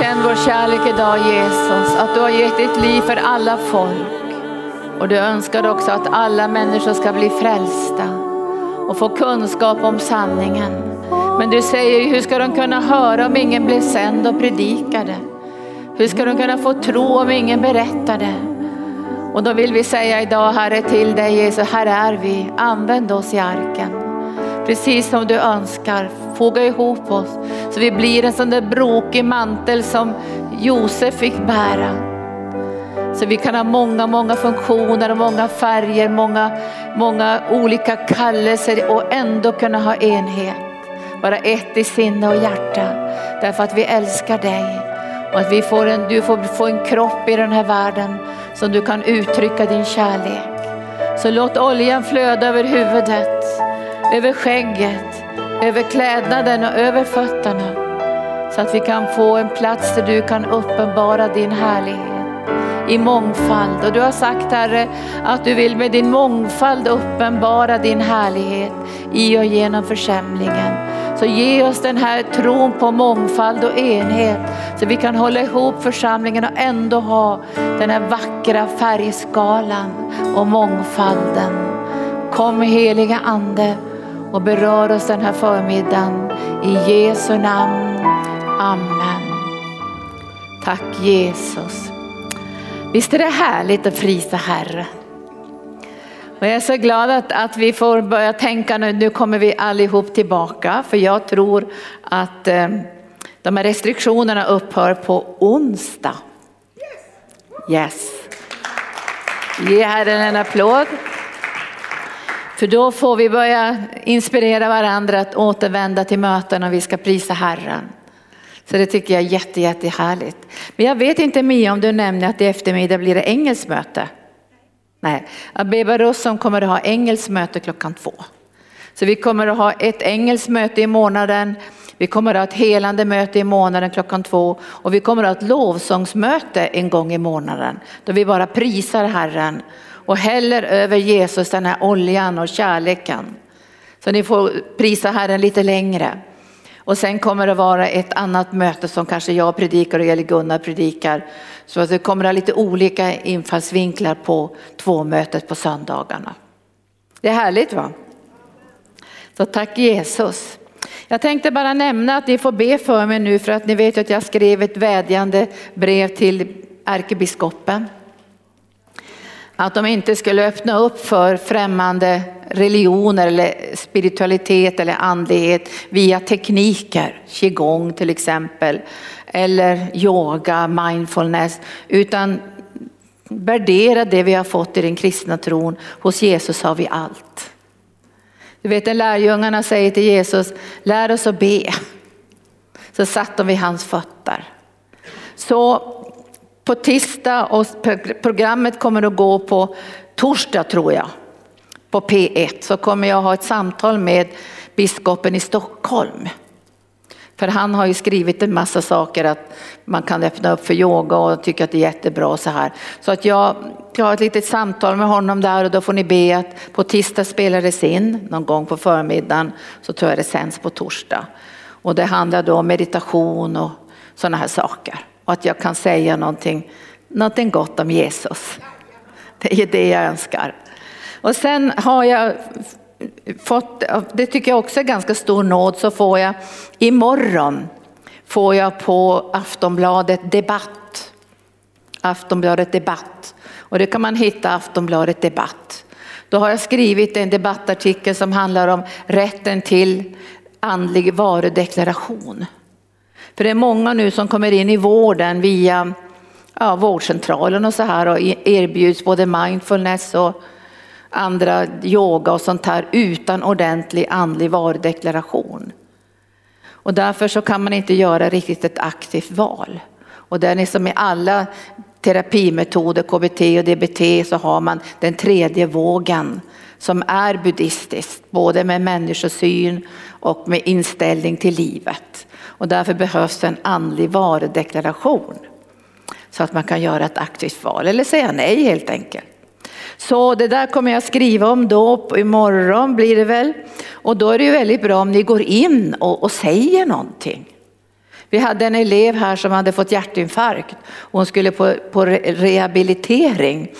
Känn vår kärlek idag Jesus, att du har gett ditt liv för alla folk. Och du önskar också att alla människor ska bli frälsta och få kunskap om sanningen. Men du säger, hur ska de kunna höra om ingen blir sänd och predikade? Hur ska de kunna få tro om ingen berättade? Och då vill vi säga idag Herre till dig Jesus, här är vi, använd oss i arken. Precis som du önskar, foga ihop oss så vi blir en sån där brokig mantel som Josef fick bära. Så vi kan ha många, många funktioner och många färger, många, många olika kallelser och ändå kunna ha enhet. Vara ett i sinne och hjärta. Därför att vi älskar dig och att vi får en, du får få en kropp i den här världen som du kan uttrycka din kärlek. Så låt oljan flöda över huvudet, över skägget, över klädnaden och över fötterna. Så att vi kan få en plats där du kan uppenbara din härlighet i mångfald. Och du har sagt Herre att du vill med din mångfald uppenbara din härlighet i och genom församlingen. Så ge oss den här tron på mångfald och enhet så vi kan hålla ihop församlingen och ändå ha den här vackra färgskalan och mångfalden. Kom heliga ande och berör oss den här förmiddagen. I Jesu namn. Amen. Tack Jesus. Visst är det härligt att prisa Herren. Och jag är så glad att, att vi får börja tänka nu, nu kommer vi allihop tillbaka för jag tror att eh, de här restriktionerna upphör på onsdag. Yes. Ge Herren en applåd. För då får vi börja inspirera varandra att återvända till möten och vi ska prisa Herren. Så det tycker jag är jätte, jättehärligt. Men jag vet inte Mia om du nämner att i eftermiddag blir det engelskt möte. Nej, Abeba Rossom kommer att ha engelskt möte klockan två. Så vi kommer att ha ett engelskt möte i månaden. Vi kommer att ha ett helande möte i månaden klockan två och vi kommer att ha ett lovsångsmöte en gång i månaden då vi bara prisar Herren och häller över Jesus den här oljan och kärleken. Så ni får prisa Herren lite längre. Och sen kommer det vara ett annat möte som kanske jag predikar eller Gunnar predikar. Så det kommer att ha lite olika infallsvinklar på två mötet på söndagarna. Det är härligt va? Så tack Jesus. Jag tänkte bara nämna att ni får be för mig nu för att ni vet att jag skrev ett vädjande brev till ärkebiskopen. Att de inte skulle öppna upp för främmande religioner eller spiritualitet eller andlighet via tekniker, qigong till exempel, eller yoga, mindfulness, utan värdera det vi har fått i den kristna tron. Hos Jesus har vi allt. Du vet när lärjungarna säger till Jesus, lär oss att be. Så satt de vid hans fötter. Så på tisdag och programmet kommer att gå på torsdag tror jag. På P1 så kommer jag ha ett samtal med biskopen i Stockholm. För han har ju skrivit en massa saker att man kan öppna upp för yoga och tycker att det är jättebra och så här. Så att jag, jag har ett litet samtal med honom där och då får ni be att på tisdag spelar det in någon gång på förmiddagen så tror jag det sänds på torsdag. Och det handlar då om meditation och sådana här saker och att jag kan säga någonting, någonting gott om Jesus. Det är det jag önskar. Och sen har jag fått, det tycker jag också är ganska stor nåd, så får jag imorgon får jag på Aftonbladet Debatt. Aftonbladet Debatt. Och det kan man hitta Aftonbladet Debatt. Då har jag skrivit en debattartikel som handlar om rätten till andlig varudeklaration. För det är många nu som kommer in i vården via ja, vårdcentralen och så här och e- erbjuds både mindfulness och andra yoga och sånt här utan ordentlig andlig varudeklaration. Och därför så kan man inte göra riktigt ett aktivt val. Och det är som i alla terapimetoder, KBT och DBT, så har man den tredje vågen som är buddhistisk, både med människosyn och med inställning till livet. Och därför behövs en andlig varudeklaration så att man kan göra ett aktivt val eller säga nej helt enkelt. Så det där kommer jag skriva om då, imorgon blir det väl. Och då är det ju väldigt bra om ni går in och, och säger någonting. Vi hade en elev här som hade fått hjärtinfarkt. Hon skulle på, på rehabilitering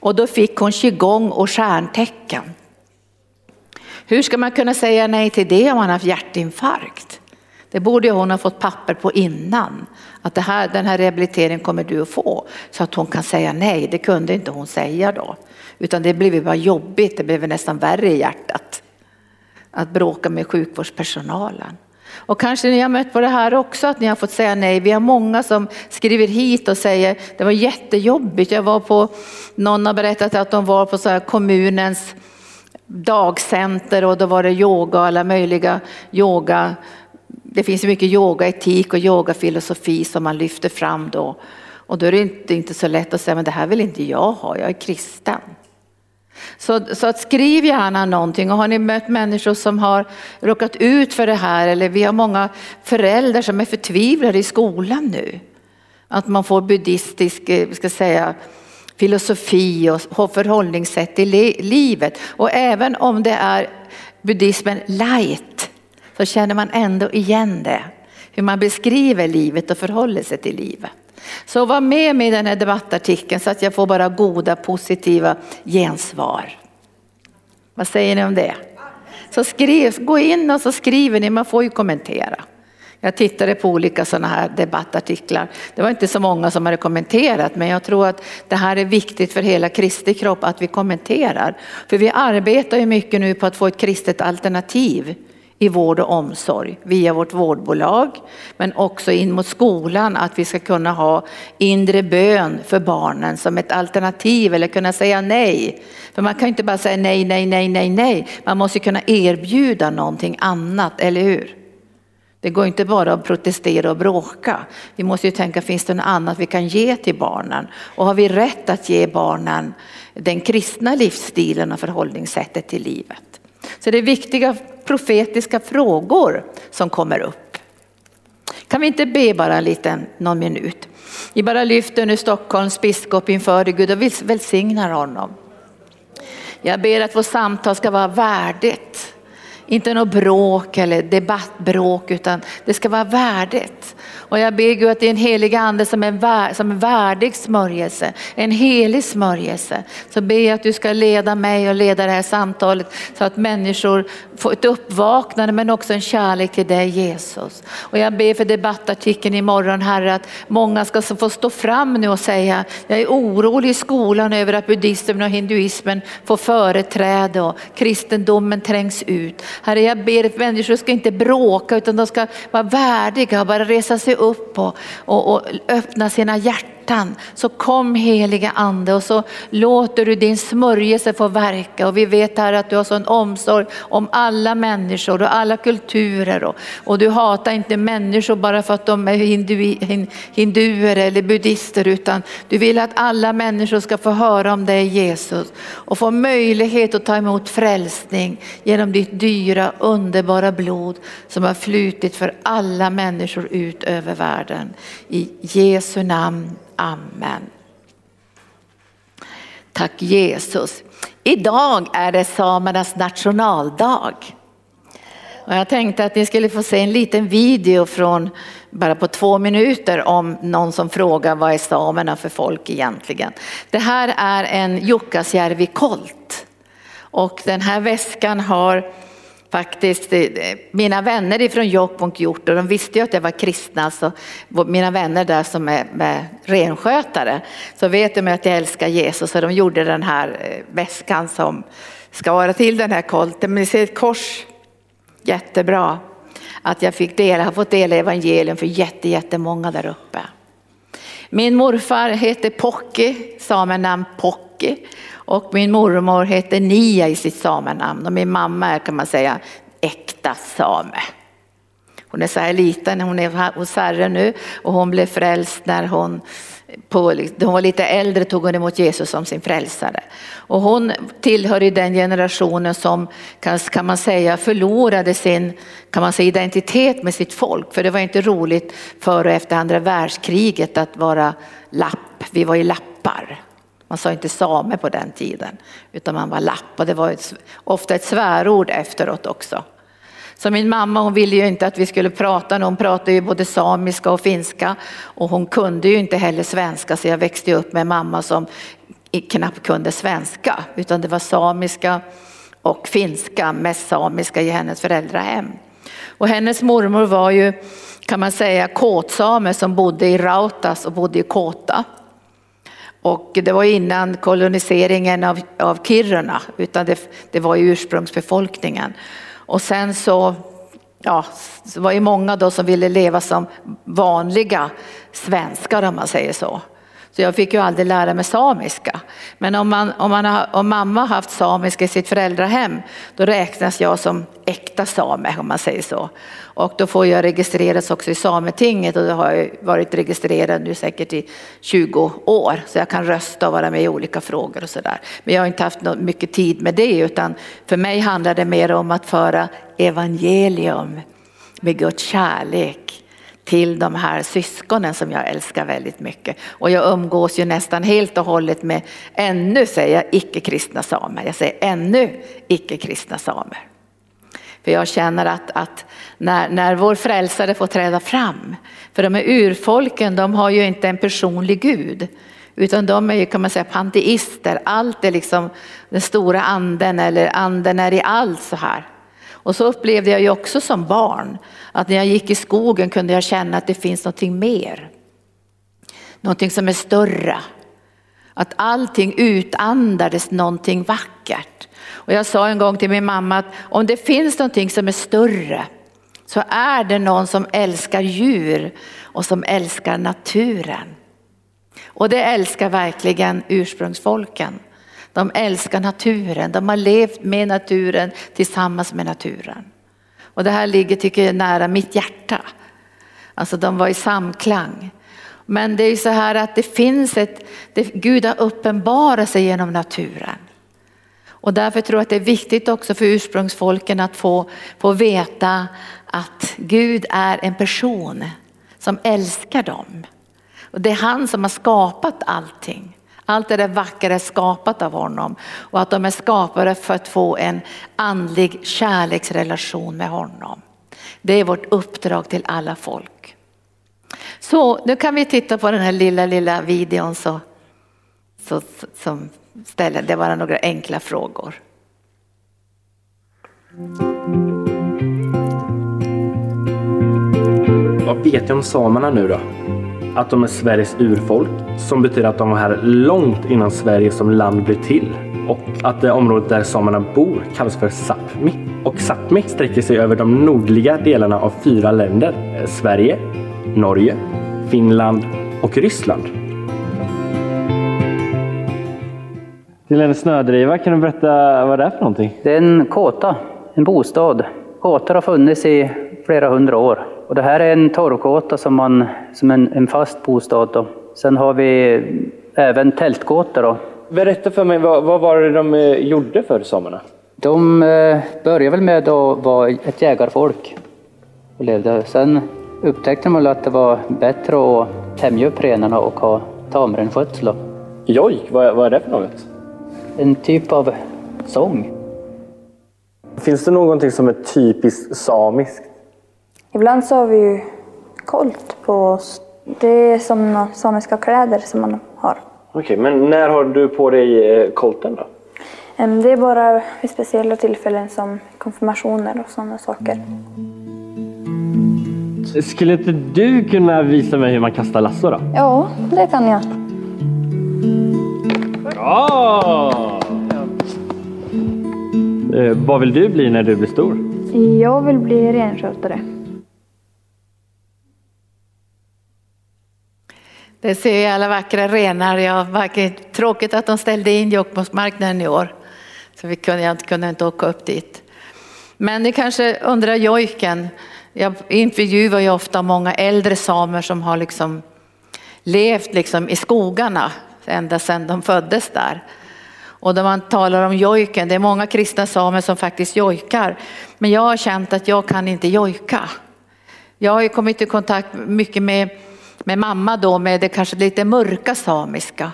och då fick hon qigong och stjärntecken. Hur ska man kunna säga nej till det om man har haft hjärtinfarkt? Det borde hon ha fått papper på innan. Att det här, den här rehabiliteringen kommer du att få. Så att hon kan säga nej. Det kunde inte hon säga då. Utan det blev bara jobbigt. Det blev nästan värre i hjärtat. Att bråka med sjukvårdspersonalen. Och kanske ni har mött på det här också att ni har fått säga nej. Vi har många som skriver hit och säger det var jättejobbigt. Jag var på, någon har berättat att de var på så här kommunens dagcenter och då var det yoga och alla möjliga yoga. Det finns mycket yogaetik och yogafilosofi som man lyfter fram då. Och då är det inte, inte så lätt att säga men det här vill inte jag ha, jag är kristen. Så, så att skriv gärna någonting och har ni mött människor som har råkat ut för det här eller vi har många föräldrar som är förtvivlade i skolan nu. Att man får buddhistisk, eh, ska säga, filosofi och förhållningssätt i livet. Och även om det är buddhismen light så känner man ändå igen det. Hur man beskriver livet och förhåller sig till livet. Så var med mig i den här debattartikeln så att jag får bara goda positiva gensvar. Vad säger ni om det? Så skriv, gå in och så skriver ni, man får ju kommentera. Jag tittade på olika sådana här debattartiklar. Det var inte så många som hade kommenterat men jag tror att det här är viktigt för hela Kristi kropp att vi kommenterar. För vi arbetar ju mycket nu på att få ett kristet alternativ i vård och omsorg via vårt vårdbolag men också in mot skolan att vi ska kunna ha inre bön för barnen som ett alternativ eller kunna säga nej. För man kan inte bara säga nej, nej, nej, nej, nej. Man måste kunna erbjuda någonting annat, eller hur? Det går inte bara att protestera och bråka. Vi måste ju tänka, finns det något annat vi kan ge till barnen? Och har vi rätt att ge barnen den kristna livsstilen och förhållningssättet till livet? Så det är viktiga profetiska frågor som kommer upp. Kan vi inte be bara en liten, någon minut? Vi bara lyfter nu Stockholms biskop inför dig Gud och välsignar honom. Jag ber att vårt samtal ska vara värdigt. Inte något bråk eller debattbråk utan det ska vara värdigt. Och jag ber Gud att din heliga ande som är, vär, som en värdig smörjelse, en helig smörjelse. Så ber jag att du ska leda mig och leda det här samtalet så att människor får ett uppvaknande men också en kärlek till dig Jesus. Och jag ber för debattartikeln imorgon Herre att många ska få stå fram nu och säga jag är orolig i skolan över att buddhismen och hinduismen får företräde och kristendomen trängs ut. Herre jag ber att människor ska inte bråka utan de ska vara värdiga och bara resa sig upp och, och, och öppna sina hjärtan hjärtan. Så kom heliga ande och så låter du din smörjelse få verka. Och vi vet här att du har sån omsorg om alla människor och alla kulturer. Och, och du hatar inte människor bara för att de är hindu, hinduer eller buddister utan du vill att alla människor ska få höra om dig Jesus och få möjlighet att ta emot frälsning genom ditt dyra underbara blod som har flutit för alla människor ut över världen. I Jesu namn. Amen. Tack Jesus. Idag är det samernas nationaldag. Och jag tänkte att ni skulle få se en liten video från bara på två minuter om någon som frågar vad är samerna för folk egentligen. Det här är en Jukkasjärvi kolt och den här väskan har faktiskt mina vänner ifrån Jokkmokk gjort och de visste ju att jag var kristna så mina vänner där som är med renskötare så vet de att jag älskar Jesus och de gjorde den här eh, väskan som ska vara till den här kolten. Men ni ser ett kors, jättebra att jag fick dela, har fått dela evangelium för jätte, jättemånga där uppe. Min morfar heter Pocky, samernamn Pocky och min mormor heter Nia i sitt samenamn och min mamma är kan man säga äkta same. Hon är så här liten, hon är hos Herren nu och hon blev frälst när hon på, hon var lite äldre tog hon emot Jesus som sin frälsare. Och hon tillhör i den generationen som kan, kan man säga förlorade sin kan man säga, identitet med sitt folk. För det var inte roligt före och efter andra världskriget att vara lapp. Vi var ju lappar. Man sa inte same på den tiden utan man var lapp och det var ett, ofta ett svärord efteråt också. Så min mamma hon ville ju inte att vi skulle prata, hon pratade ju både samiska och finska och hon kunde ju inte heller svenska så jag växte upp med en mamma som knappt kunde svenska utan det var samiska och finska, mest samiska i hennes föräldrahem. Och hennes mormor var ju kan man säga kåtsame som bodde i Rautas och bodde i Kåta. Och det var innan koloniseringen av, av Kiruna, utan det, det var ju ursprungsbefolkningen. Och sen så, ja, så var det många då som ville leva som vanliga svenskar om man säger så. Så jag fick ju aldrig lära mig samiska. Men om, man, om, man har, om mamma har haft samiska i sitt föräldrahem, då räknas jag som äkta same om man säger så. Och då får jag registreras också i Sametinget och då har jag varit registrerad nu säkert i 20 år. Så jag kan rösta och vara med i olika frågor och sådär. Men jag har inte haft mycket tid med det utan för mig handlar det mer om att föra evangelium med Guds kärlek till de här syskonen som jag älskar väldigt mycket. Och jag umgås ju nästan helt och hållet med ännu, säger jag, icke-kristna samer. Jag säger ännu icke-kristna samer. För jag känner att, att när, när vår frälsare får träda fram, för de är urfolken, de har ju inte en personlig gud, utan de är ju kan man säga panteister, allt är liksom den stora anden eller anden är i allt så här. Och så upplevde jag ju också som barn att när jag gick i skogen kunde jag känna att det finns någonting mer. Någonting som är större. Att allting utandades någonting vackert. Och jag sa en gång till min mamma att om det finns någonting som är större så är det någon som älskar djur och som älskar naturen. Och det älskar verkligen ursprungsfolken. De älskar naturen, de har levt med naturen tillsammans med naturen. Och det här ligger, tycker jag, nära mitt hjärta. Alltså de var i samklang. Men det är ju så här att det finns ett, det, Gud har uppenbarat sig genom naturen. Och därför tror jag att det är viktigt också för ursprungsfolken att få, få veta att Gud är en person som älskar dem. Och det är han som har skapat allting. Allt det där vackra är skapat av honom och att de är skapade för att få en andlig kärleksrelation med honom. Det är vårt uppdrag till alla folk. Så nu kan vi titta på den här lilla, lilla videon så, så, som ställer, det var några enkla frågor. Vad vet jag om samerna nu då? Att de är Sveriges urfolk som betyder att de var här långt innan Sverige som land blev till och att det området där samerna bor kallas för Sápmi. Och Sápmi sträcker sig över de nordliga delarna av fyra länder. Eh, Sverige, Norge, Finland och Ryssland. Till en snödriva, kan du berätta vad det är för någonting? Det är en kåta, en bostad. Kåtor har funnits i flera hundra år. Och det här är en torrkåta som, man, som en, en fast bostad. Då. Sen har vi även tältkåtor. Då. Berätta för mig, vad, vad var det de eh, gjorde för samerna? De eh, började väl med att vara ett jägarfolk och levde. Sen upptäckte de att det var bättre att tämja upp renarna och ha tamrenskötsel. Jojk, vad, vad är det för något? En typ av sång. Finns det någonting som är typiskt samiskt? Ibland så har vi ju kolt på oss. Det är som samiska kläder som man har. Okej, men när har du på dig eh, kolten då? Det är bara vid speciella tillfällen som konfirmationer och sådana saker. Skulle inte du kunna visa mig hur man kastar lasso då? Ja, det kan jag. Bra! Eh, vad vill du bli när du blir stor? Jag vill bli renskötare. Det ser alla vackra renar. Jag var tråkigt att de ställde in Jokkmokksmarknaden i år. Så vi kunde, jag kunde inte åka upp dit. Men ni kanske undrar jojken. Jag intervjuar ju ofta många äldre samer som har liksom levt liksom i skogarna ända sedan de föddes där. Och när man talar om jojken, det är många kristna samer som faktiskt jojkar. Men jag har känt att jag kan inte jojka. Jag har ju kommit i kontakt mycket med med mamma då med det kanske lite mörka samiska.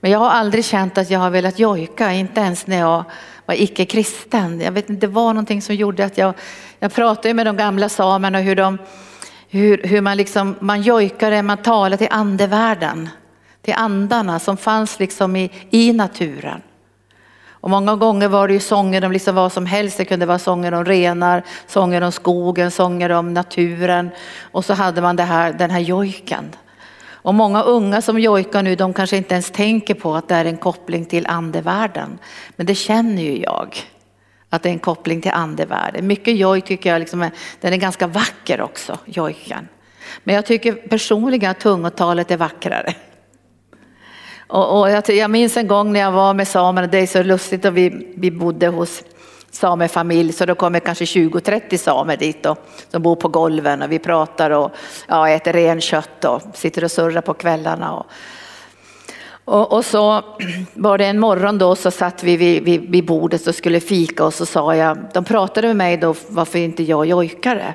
Men jag har aldrig känt att jag har velat jojka, inte ens när jag var icke-kristen. Jag vet inte, det var någonting som gjorde att jag, jag pratade med de gamla samerna hur de hur, hur man liksom, man jojkade, man talade till andevärlden, till andarna som fanns liksom i, i naturen. Och många gånger var det ju sånger om liksom vad som helst. Det kunde vara sånger om renar, sånger om skogen, sånger om naturen. Och så hade man det här, den här jojken. Och många unga som jojkar nu, de kanske inte ens tänker på att det är en koppling till andevärlden. Men det känner ju jag, att det är en koppling till andevärlden. Mycket joj tycker jag liksom är, den är ganska vacker också, jojken. Men jag tycker personligen att tungotalet är vackrare. Och, och jag, jag, minns en gång när jag var med samerna, det är så lustigt och vi, vi bodde hos samefamilj så då kommer kanske 20-30 samer dit och, som bor på golven och vi pratar och ja, äter renkött och sitter och surrar på kvällarna. Och, och, och, så var det en morgon då så satt vi vid, vid, vid bordet och skulle fika och så sa jag, de pratade med mig då varför inte jag jojkade.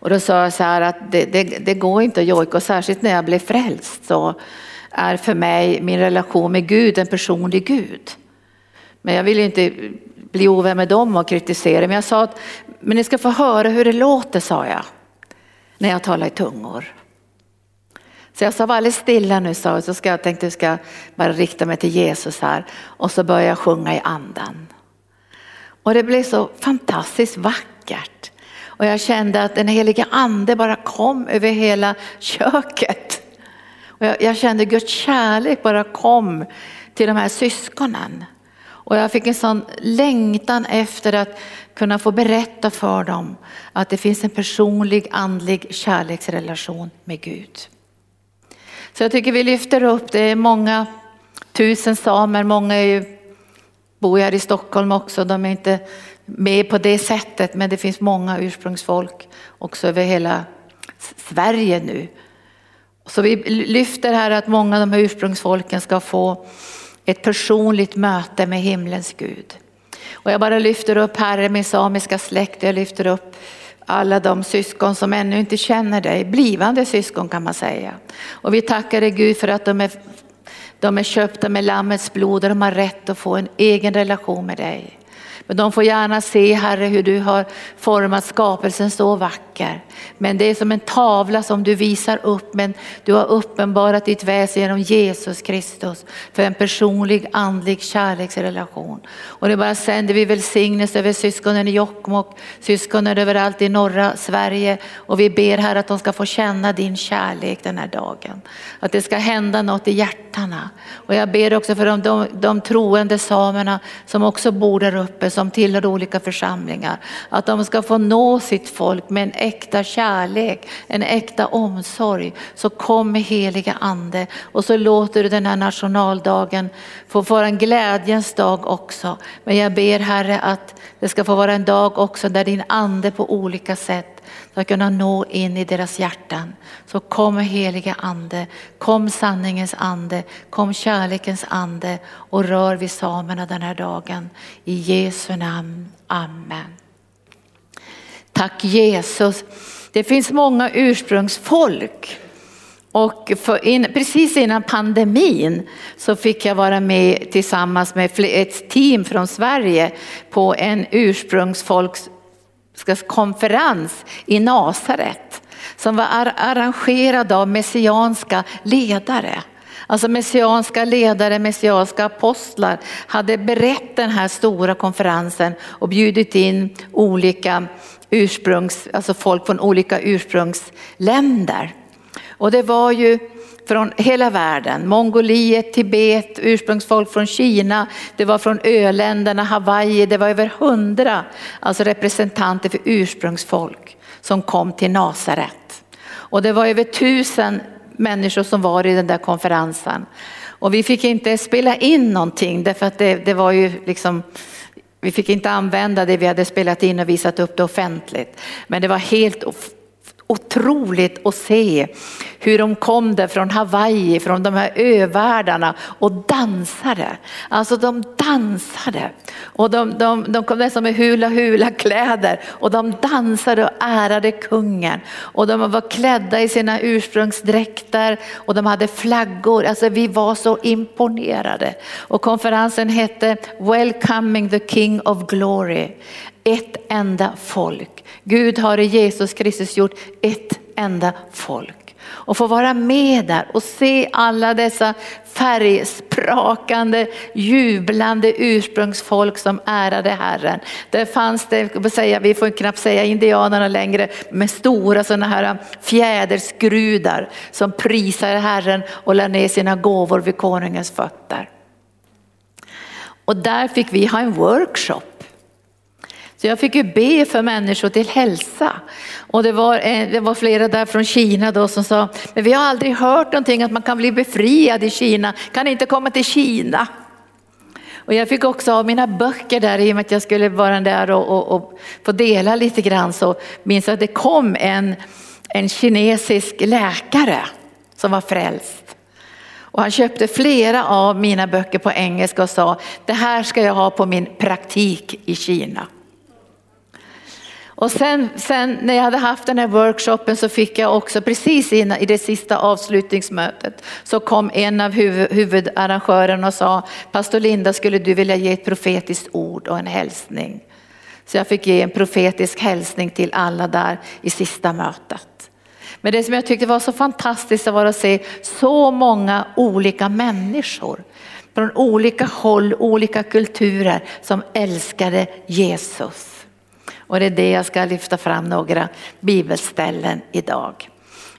Och då sa jag så här att det, det, det går inte att jojka och särskilt när jag blev frälst så är för mig min relation med Gud en personlig Gud. Men jag vill inte bli ovän med dem och kritisera. Men jag sa att men ni ska få höra hur det låter, sa jag. När jag talar i tungor. Så jag sa var alldeles stilla nu, sa jag, så ska jag tänkte jag ska bara rikta mig till Jesus här. Och så började jag sjunga i andan. Och det blev så fantastiskt vackert. Och jag kände att den heliga ande bara kom över hela köket. Och jag, jag kände Guds kärlek bara kom till de här syskonen. Och jag fick en sån längtan efter att kunna få berätta för dem att det finns en personlig andlig kärleksrelation med Gud. Så jag tycker vi lyfter upp, det är många tusen samer, många är ju, bor här i Stockholm också, de är inte med på det sättet men det finns många ursprungsfolk också över hela Sverige nu. Så vi lyfter här att många av de här ursprungsfolken ska få ett personligt möte med himlens Gud. Och jag bara lyfter upp Herre min samiska släkt, jag lyfter upp alla de syskon som ännu inte känner dig, blivande syskon kan man säga. Och vi tackar dig Gud för att de är, de är köpta med Lammets blod och de har rätt att få en egen relation med dig. Men de får gärna se Herre hur du har format skapelsen så vacker. Men det är som en tavla som du visar upp men du har uppenbarat ditt väsen genom Jesus Kristus för en personlig andlig kärleksrelation. Och det bara sänder vi välsignelse över syskonen i Jokkmokk, syskonen överallt i norra Sverige och vi ber här att de ska få känna din kärlek den här dagen. Att det ska hända något i hjärtana. Och jag ber också för de, de, de troende samerna som också bor där uppe som tillhör olika församlingar. Att de ska få nå sitt folk med en äkta kärlek, en äkta omsorg. Så kom med heliga ande och så låter du den här nationaldagen få vara en glädjens dag också. Men jag ber Herre att det ska få vara en dag också där din ande på olika sätt ska kunna nå in i deras hjärtan. Så kom heliga ande, kom sanningens ande, kom kärlekens ande och rör vid samerna den här dagen. I Jesu namn, Amen. Tack Jesus. Det finns många ursprungsfolk. Och in, precis innan pandemin så fick jag vara med tillsammans med ett team från Sverige på en ursprungsfolks konferens i Nasaret som var arrangerad av messianska ledare. Alltså messianska ledare, messianska apostlar hade berett den här stora konferensen och bjudit in olika ursprungs, alltså folk från olika ursprungsländer. Och det var ju från hela världen. Mongoliet, Tibet, ursprungsfolk från Kina, det var från öländerna, Hawaii, det var över hundra alltså representanter för ursprungsfolk som kom till Nasaret. Och det var över tusen människor som var i den där konferensen. Och vi fick inte spela in någonting därför att det, det var ju liksom vi fick inte använda det vi hade spelat in och visat upp det offentligt. Men det var helt otroligt att se hur de kom där från Hawaii, från de här övärldarna och dansade. Alltså de dansade och de, de, de kom nästan med hula hula kläder och de dansade och ärade kungen och de var klädda i sina ursprungsdräkter och de hade flaggor. Alltså vi var så imponerade och konferensen hette Welcoming the King of Glory. Ett enda folk. Gud har i Jesus Kristus gjort ett enda folk. Och få vara med där och se alla dessa färgsprakande, jublande ursprungsfolk som ärade Herren. Där fanns det, vi får knappt säga indianerna längre, med stora sådana här fjäderskrudar som prisade Herren och lade ner sina gåvor vid konungens fötter. Och där fick vi ha en workshop så jag fick ju be för människor till hälsa. Och det var, eh, det var flera där från Kina då som sa, men vi har aldrig hört någonting att man kan bli befriad i Kina, kan inte komma till Kina. Och jag fick också av mina böcker där i och med att jag skulle vara där och, och, och få dela lite grann så minns jag att det kom en, en kinesisk läkare som var frälst. Och han köpte flera av mina böcker på engelska och sa, det här ska jag ha på min praktik i Kina. Och sen, sen, när jag hade haft den här workshopen så fick jag också precis innan, i det sista avslutningsmötet så kom en av huvud, huvudarrangörerna och sa Pastor Linda skulle du vilja ge ett profetiskt ord och en hälsning. Så jag fick ge en profetisk hälsning till alla där i sista mötet. Men det som jag tyckte var så fantastiskt var att se så många olika människor från olika håll, olika kulturer som älskade Jesus. Och det är det jag ska lyfta fram några bibelställen idag.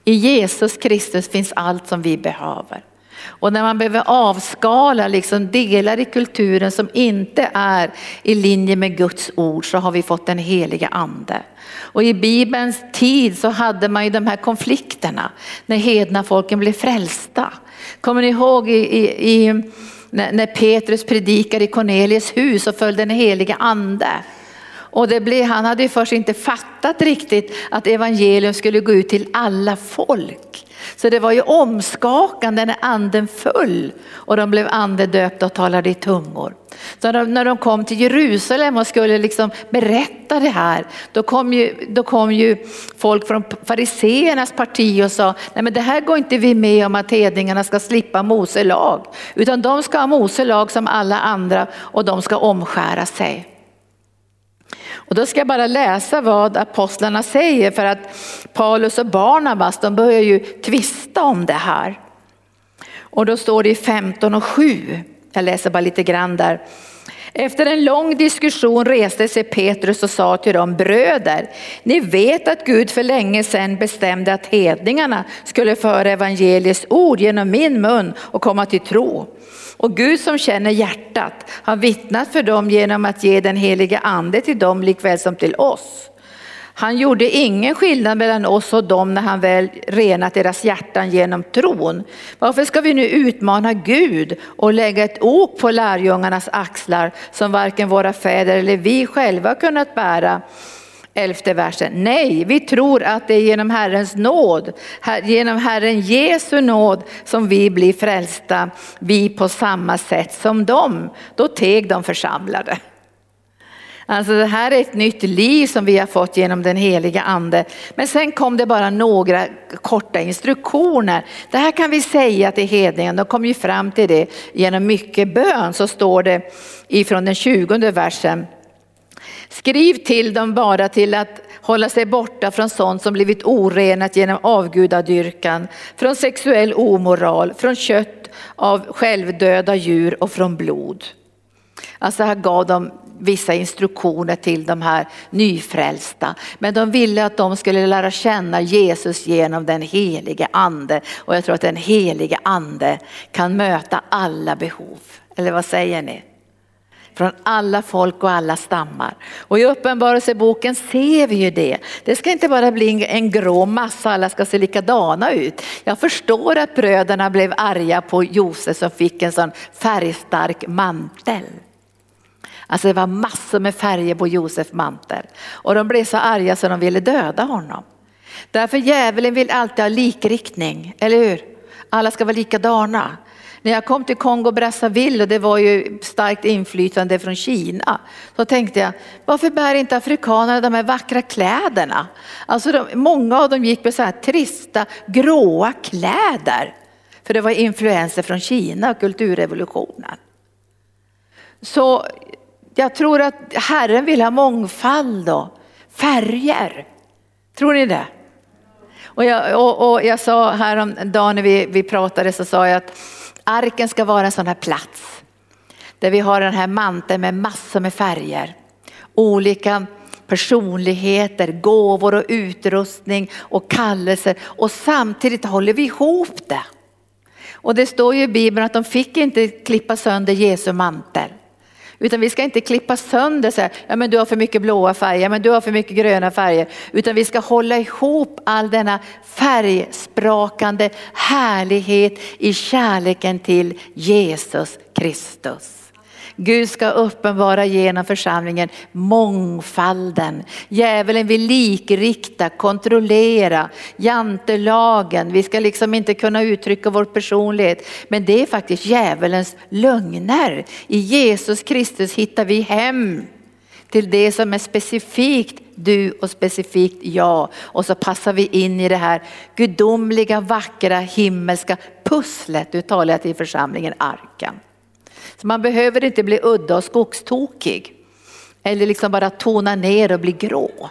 I Jesus Kristus finns allt som vi behöver. Och när man behöver avskala liksom delar i kulturen som inte är i linje med Guds ord så har vi fått den heliga ande. Och i Bibelns tid så hade man ju de här konflikterna när hedna folken blev frälsta. Kommer ni ihåg i, i, i när Petrus predikar i Cornelius hus och föll den heliga ande. Och det blev, han hade ju först inte fattat riktigt att evangelium skulle gå ut till alla folk. Så det var ju omskakande när anden föll och de blev andedöpta och talade i tungor. Så när de kom till Jerusalem och skulle liksom berätta det här, då kom, ju, då kom ju folk från fariseernas parti och sa, nej men det här går inte vi med om att hedningarna ska slippa Mose lag, utan de ska ha Mose lag som alla andra och de ska omskära sig. Och då ska jag bara läsa vad apostlarna säger för att Paulus och Barnabas de börjar ju tvista om det här. Och då står det i 15 och 7, jag läser bara lite grann där. Efter en lång diskussion reste sig Petrus och sa till dem, bröder, ni vet att Gud för länge sedan bestämde att hedningarna skulle föra evangeliets ord genom min mun och komma till tro. Och Gud som känner hjärtat har vittnat för dem genom att ge den helige ande till dem likväl som till oss. Han gjorde ingen skillnad mellan oss och dem när han väl renat deras hjärtan genom tron. Varför ska vi nu utmana Gud och lägga ett ok på lärjungarnas axlar som varken våra fäder eller vi själva kunnat bära? Elfte versen. Nej, vi tror att det är genom Herrens nåd, genom Herren Jesu nåd som vi blir frälsta, vi på samma sätt som dem. Då teg de församlade. Alltså det här är ett nytt liv som vi har fått genom den heliga ande. Men sen kom det bara några korta instruktioner. Det här kan vi säga till hedningen, de kom ju fram till det genom mycket bön. Så står det ifrån den 20 versen. Skriv till dem bara till att hålla sig borta från sånt som blivit orenat genom avgudadyrkan, från sexuell omoral, från kött av självdöda djur och från blod. Alltså här gav de vissa instruktioner till de här nyfrälsta. Men de ville att de skulle lära känna Jesus genom den helige ande. Och jag tror att den helige ande kan möta alla behov. Eller vad säger ni? Från alla folk och alla stammar. Och i Uppenbarelseboken ser vi ju det. Det ska inte bara bli en grå massa, alla ska se likadana ut. Jag förstår att bröderna blev arga på Josef som fick en sån färgstark mantel. Alltså det var massor med färger på Josef mantel. Och de blev så arga så de ville döda honom. Därför djävulen vill alltid ha likriktning, eller hur? Alla ska vara likadana. När jag kom till Kongo Brazzaville och det var ju starkt inflytande från Kina, så tänkte jag, varför bär inte afrikanerna de här vackra kläderna? Alltså de, många av dem gick med så här trista, gråa kläder. För det var influenser från Kina och kulturrevolutionen. Så jag tror att Herren vill ha mångfald och färger. Tror ni det? Och jag, och, och jag sa häromdagen när vi, vi pratade så sa jag att arken ska vara en sån här plats där vi har den här manteln med massor med färger. Olika personligheter, gåvor och utrustning och kallelser och samtidigt håller vi ihop det. Och det står ju i Bibeln att de fick inte klippa sönder Jesu mantel. Utan vi ska inte klippa sönder så här, ja men du har för mycket blåa färger, men du har för mycket gröna färger. Utan vi ska hålla ihop all denna färgsprakande härlighet i kärleken till Jesus Kristus. Gud ska uppenbara genom församlingen mångfalden. Djävulen vill likrikta, kontrollera, jantelagen. Vi ska liksom inte kunna uttrycka vår personlighet. Men det är faktiskt djävulens lögner. I Jesus Kristus hittar vi hem till det som är specifikt du och specifikt jag. Och så passar vi in i det här gudomliga, vackra, himmelska pusslet. Du talar till församlingen Arken. Så man behöver inte bli udda och skogstokig. Eller liksom bara tona ner och bli grå.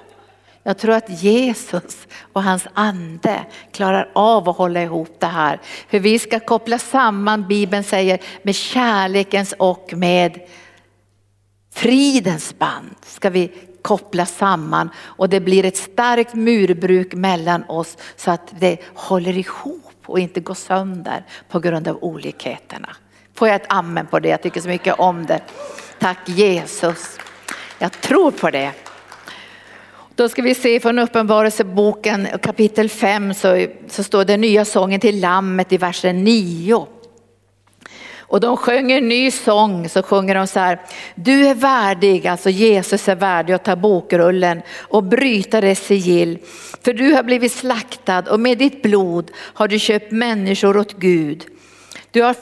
Jag tror att Jesus och hans ande klarar av att hålla ihop det här. För vi ska koppla samman, Bibeln säger, med kärlekens och med fridens band. Ska vi koppla samman och det blir ett starkt murbruk mellan oss så att det håller ihop och inte går sönder på grund av olikheterna. Får jag ett amen på det? Jag tycker så mycket om det. Tack Jesus. Jag tror på det. Då ska vi se från Uppenbarelseboken kapitel 5 så, så står det nya sången till lammet i versen 9. Och de sjöng en ny sång, så sjunger de så här. Du är värdig, alltså Jesus är värdig att ta bokrullen och bryta dess sigill. För du har blivit slaktad och med ditt blod har du köpt människor åt Gud. Du har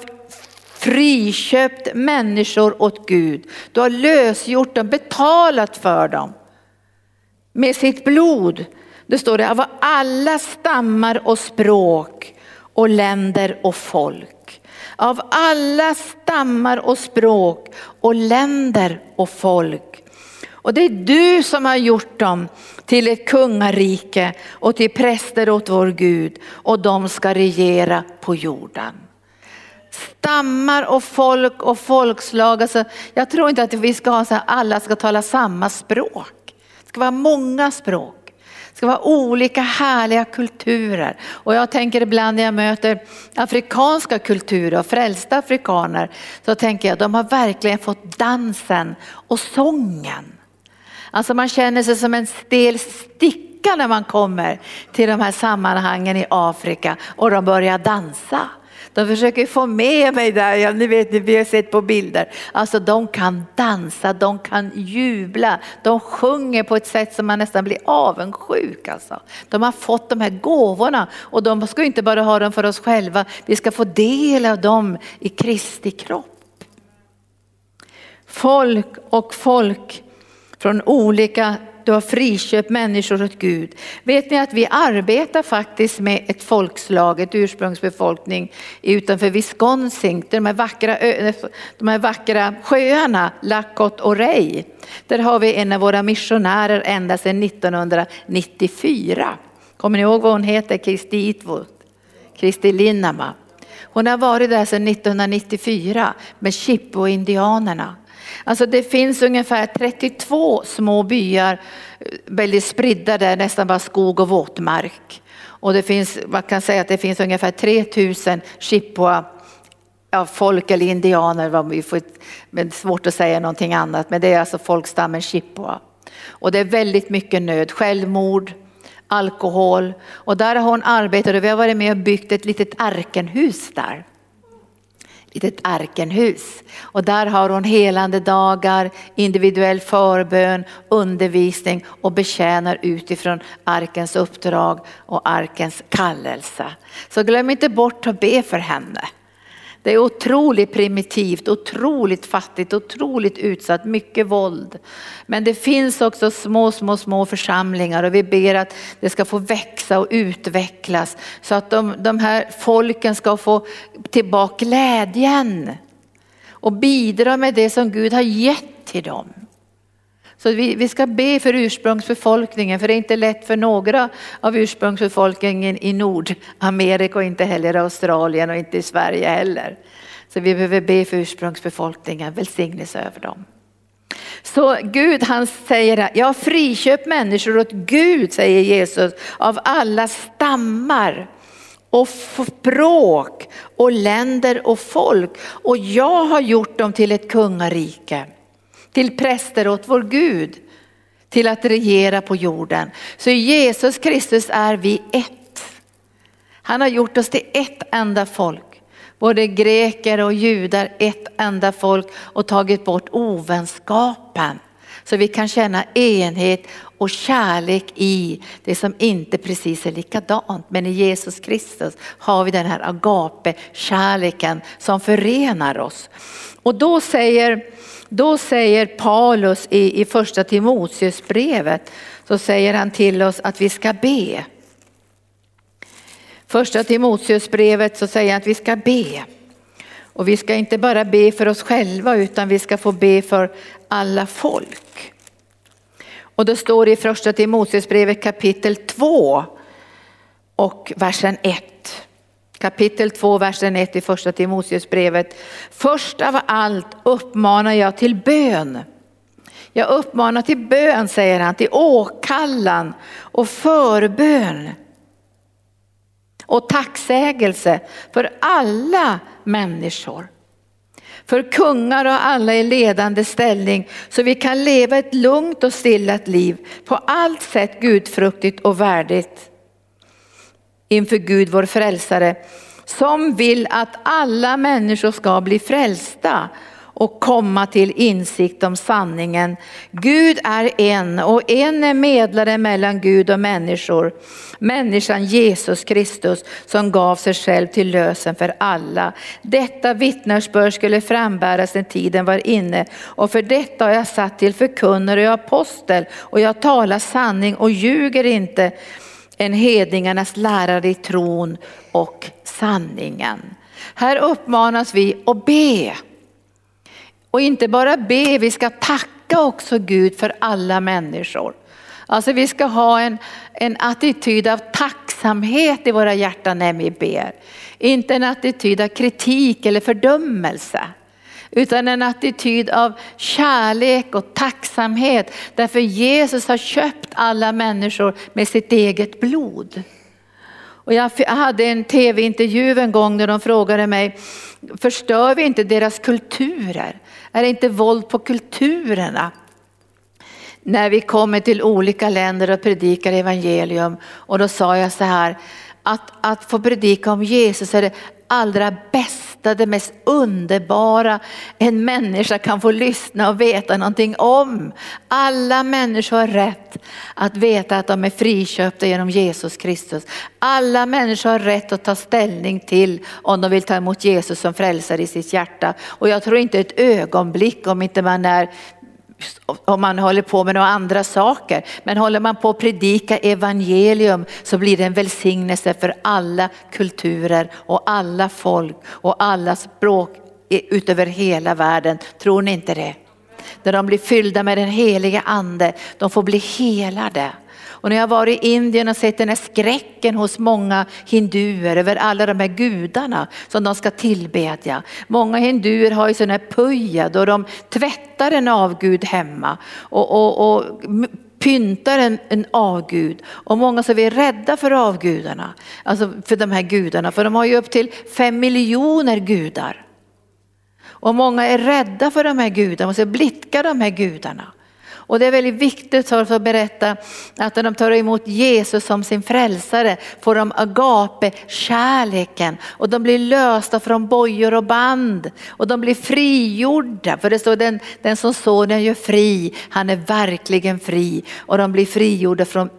friköpt människor åt Gud. Du har lösgjort dem, betalat för dem med sitt blod. Det står det av alla stammar och språk och länder och folk. Av alla stammar och språk och länder och folk. Och det är du som har gjort dem till ett kungarike och till präster åt vår Gud och de ska regera på jorden stammar och folk och folkslag. Alltså, jag tror inte att vi ska ha så här, alla ska tala samma språk. Det ska vara många språk. Det ska vara olika härliga kulturer. Och jag tänker ibland när jag möter afrikanska kulturer och frälsta afrikaner så tänker jag de har verkligen fått dansen och sången. Alltså man känner sig som en stel sticka när man kommer till de här sammanhangen i Afrika och de börjar dansa. De försöker få med mig där, ja, ni vet vi har sett på bilder. Alltså de kan dansa, de kan jubla, de sjunger på ett sätt som man nästan blir avundsjuk. Alltså. De har fått de här gåvorna och de ska inte bara ha dem för oss själva, vi ska få del av dem i Kristi kropp. Folk och folk från olika du har friköpt människor åt Gud. Vet ni att vi arbetar faktiskt med ett folkslag, ett ursprungsbefolkning utanför Wisconsin, de här vackra, de här vackra sjöarna, Lakot och Rey. Där har vi en av våra missionärer ända sedan 1994. Kommer ni ihåg vad hon heter? Kristi Itwood, Kristi Linnama. Hon har varit där sedan 1994 med Chippo-indianerna. Alltså det finns ungefär 32 små byar, eh, väldigt spridda där, nästan bara skog och våtmark. Och det finns, man kan säga att det finns ungefär 3000 chippewa ja, folk eller indianer, vi får, men svårt att säga någonting annat, men det är alltså folkstammen chippewa. Och det är väldigt mycket nöd, självmord, alkohol och där har hon arbetat och vi har varit med och byggt ett litet arkenhus där i ett arkenhus. Och där har hon helande dagar, individuell förbön, undervisning och betjänar utifrån arkens uppdrag och arkens kallelse. Så glöm inte bort att be för henne. Det är otroligt primitivt, otroligt fattigt, otroligt utsatt, mycket våld. Men det finns också små, små, små församlingar och vi ber att det ska få växa och utvecklas så att de, de här folken ska få tillbaka glädjen och bidra med det som Gud har gett till dem. Så vi, vi ska be för ursprungsbefolkningen, för det är inte lätt för några av ursprungsbefolkningen i Nordamerika och inte heller i Australien och inte i Sverige heller. Så vi behöver be för ursprungsbefolkningen, välsignelse över dem. Så Gud han säger, jag har friköpt människor åt Gud, säger Jesus, av alla stammar och språk och länder och folk. Och jag har gjort dem till ett kungarike till präster åt vår Gud, till att regera på jorden. Så i Jesus Kristus är vi ett. Han har gjort oss till ett enda folk. Både greker och judar, ett enda folk och tagit bort ovänskapen. Så vi kan känna enhet och kärlek i det som inte precis är likadant. Men i Jesus Kristus har vi den här agape, kärleken som förenar oss. Och då säger då säger Paulus i, i första Timoteusbrevet, så säger han till oss att vi ska be. Första Timoteusbrevet så säger han att vi ska be. Och vi ska inte bara be för oss själva utan vi ska få be för alla folk. Och det står i första Timoteusbrevet kapitel 2 och versen 1 kapitel 2, versen 1 i första Timoteusbrevet. Först av allt uppmanar jag till bön. Jag uppmanar till bön, säger han, till åkallan och förbön. Och tacksägelse för alla människor. För kungar och alla i ledande ställning så vi kan leva ett lugnt och stillat liv. På allt sätt gudfruktigt och värdigt inför Gud vår frälsare som vill att alla människor ska bli frälsta och komma till insikt om sanningen. Gud är en och en är medlare mellan Gud och människor. Människan Jesus Kristus som gav sig själv till lösen för alla. Detta vittnesbörd skulle frambäras när tiden var inne och för detta har jag satt till förkunnare och apostel och jag talar sanning och ljuger inte en hedningarnas lärare i tron och sanningen. Här uppmanas vi att be. Och inte bara be, vi ska tacka också Gud för alla människor. Alltså vi ska ha en, en attityd av tacksamhet i våra hjärtan när vi ber. Inte en attityd av kritik eller fördömelse utan en attityd av kärlek och tacksamhet. Därför Jesus har köpt alla människor med sitt eget blod. Och jag hade en tv-intervju en gång där de frågade mig, förstör vi inte deras kulturer? Är det inte våld på kulturerna? När vi kommer till olika länder och predikar evangelium och då sa jag så här, att, att få predika om Jesus är det allra bästa, det mest underbara en människa kan få lyssna och veta någonting om. Alla människor har rätt att veta att de är friköpta genom Jesus Kristus. Alla människor har rätt att ta ställning till om de vill ta emot Jesus som frälsare i sitt hjärta. Och jag tror inte ett ögonblick om inte man är om man håller på med några andra saker. Men håller man på att predika evangelium så blir det en välsignelse för alla kulturer och alla folk och alla språk utöver hela världen. Tror ni inte det? När de blir fyllda med den heliga ande, de får bli helade. Och när jag var i Indien och sett den här skräcken hos många hinduer över alla de här gudarna som de ska tillbedja. Många hinduer har ju sån här puja då de tvättar en avgud hemma och, och, och pyntar en, en avgud. Och många som är rädda för avgudarna, alltså för de här gudarna, för de har ju upp till fem miljoner gudar. Och många är rädda för de här gudarna, och så blidka de här gudarna. Och det är väldigt viktigt för oss att berätta att när de tar emot Jesus som sin frälsare får de agape, kärleken och de blir lösta från bojor och band. Och de blir frigjorda. För det står den, den som sonen gör fri, han är verkligen fri. Och de blir frigjorda från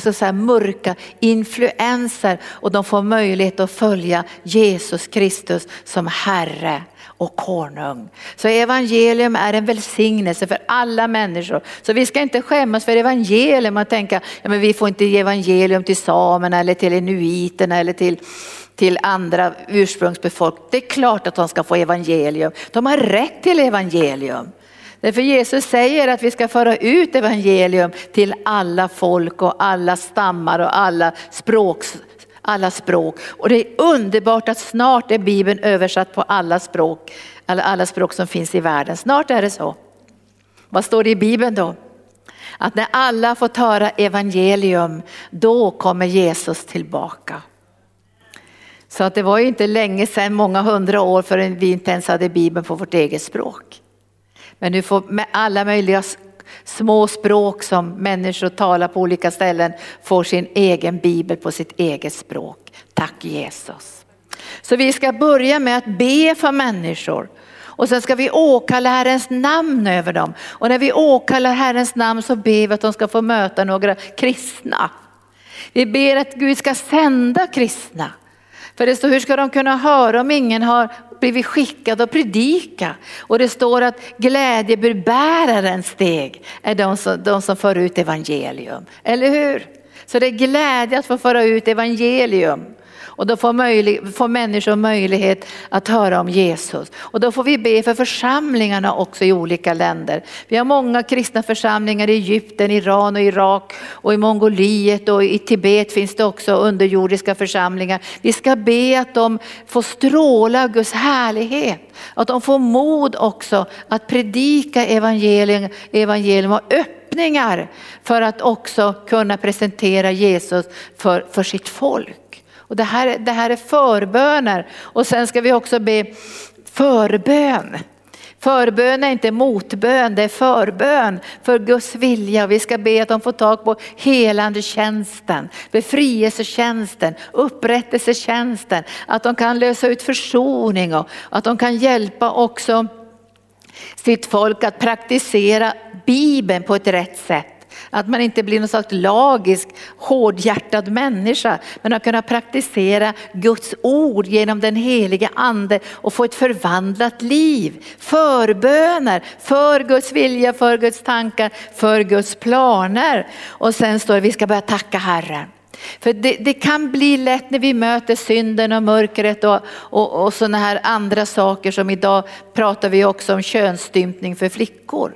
så att säga, mörka influenser och de får möjlighet att följa Jesus Kristus som Herre och konung. Så evangelium är en välsignelse för alla människor. Så vi ska inte skämmas för evangelium och tänka, ja men vi får inte ge evangelium till samerna eller till inuiterna eller till till andra ursprungsbefolkning. Det är klart att de ska få evangelium. De har rätt till evangelium. Därför Jesus säger att vi ska föra ut evangelium till alla folk och alla stammar och alla språk, alla språk. Och det är underbart att snart är Bibeln översatt på alla språk, alla, alla språk som finns i världen. Snart är det så. Vad står det i Bibeln då? Att när alla fått höra evangelium, då kommer Jesus tillbaka. Så att det var ju inte länge sedan, många hundra år förrän vi inte ens hade Bibeln på vårt eget språk. Men nu får med alla möjliga små språk som människor talar på olika ställen får sin egen bibel på sitt eget språk. Tack Jesus. Så vi ska börja med att be för människor och sen ska vi åkalla Herrens namn över dem. Och när vi åkallar Herrens namn så ber vi att de ska få möta några kristna. Vi ber att Gud ska sända kristna. För det står, hur ska de kunna höra om ingen har blivit skickad att predika? Och det står att glädjebärbärarens steg är de som, de som för ut evangelium. Eller hur? Så det är glädje att få föra ut evangelium. Och då får, möjlig, får människor möjlighet att höra om Jesus. Och då får vi be för församlingarna också i olika länder. Vi har många kristna församlingar i Egypten, Iran och Irak och i Mongoliet och i Tibet finns det också underjordiska församlingar. Vi ska be att de får stråla Guds härlighet. Att de får mod också att predika evangelium, evangelium och öppningar för att också kunna presentera Jesus för, för sitt folk. Och det, här, det här är förböner. Och sen ska vi också be förbön. Förbön är inte motbön, det är förbön för Guds vilja. Vi ska be att de får tag på helande tjänsten, befrielsetjänsten, upprättelsetjänsten. Att de kan lösa ut försoning och att de kan hjälpa också sitt folk att praktisera Bibeln på ett rätt sätt. Att man inte blir någon slags lagisk, hårdhjärtad människa, men att kunna praktisera Guds ord genom den helige ande och få ett förvandlat liv. Förböner för Guds vilja, för Guds tankar, för Guds planer. Och sen står det, vi ska börja tacka Herren. För det, det, kan bli lätt när vi möter synden och mörkret och, och, och sådana här andra saker som idag pratar vi också om könsstympning för flickor.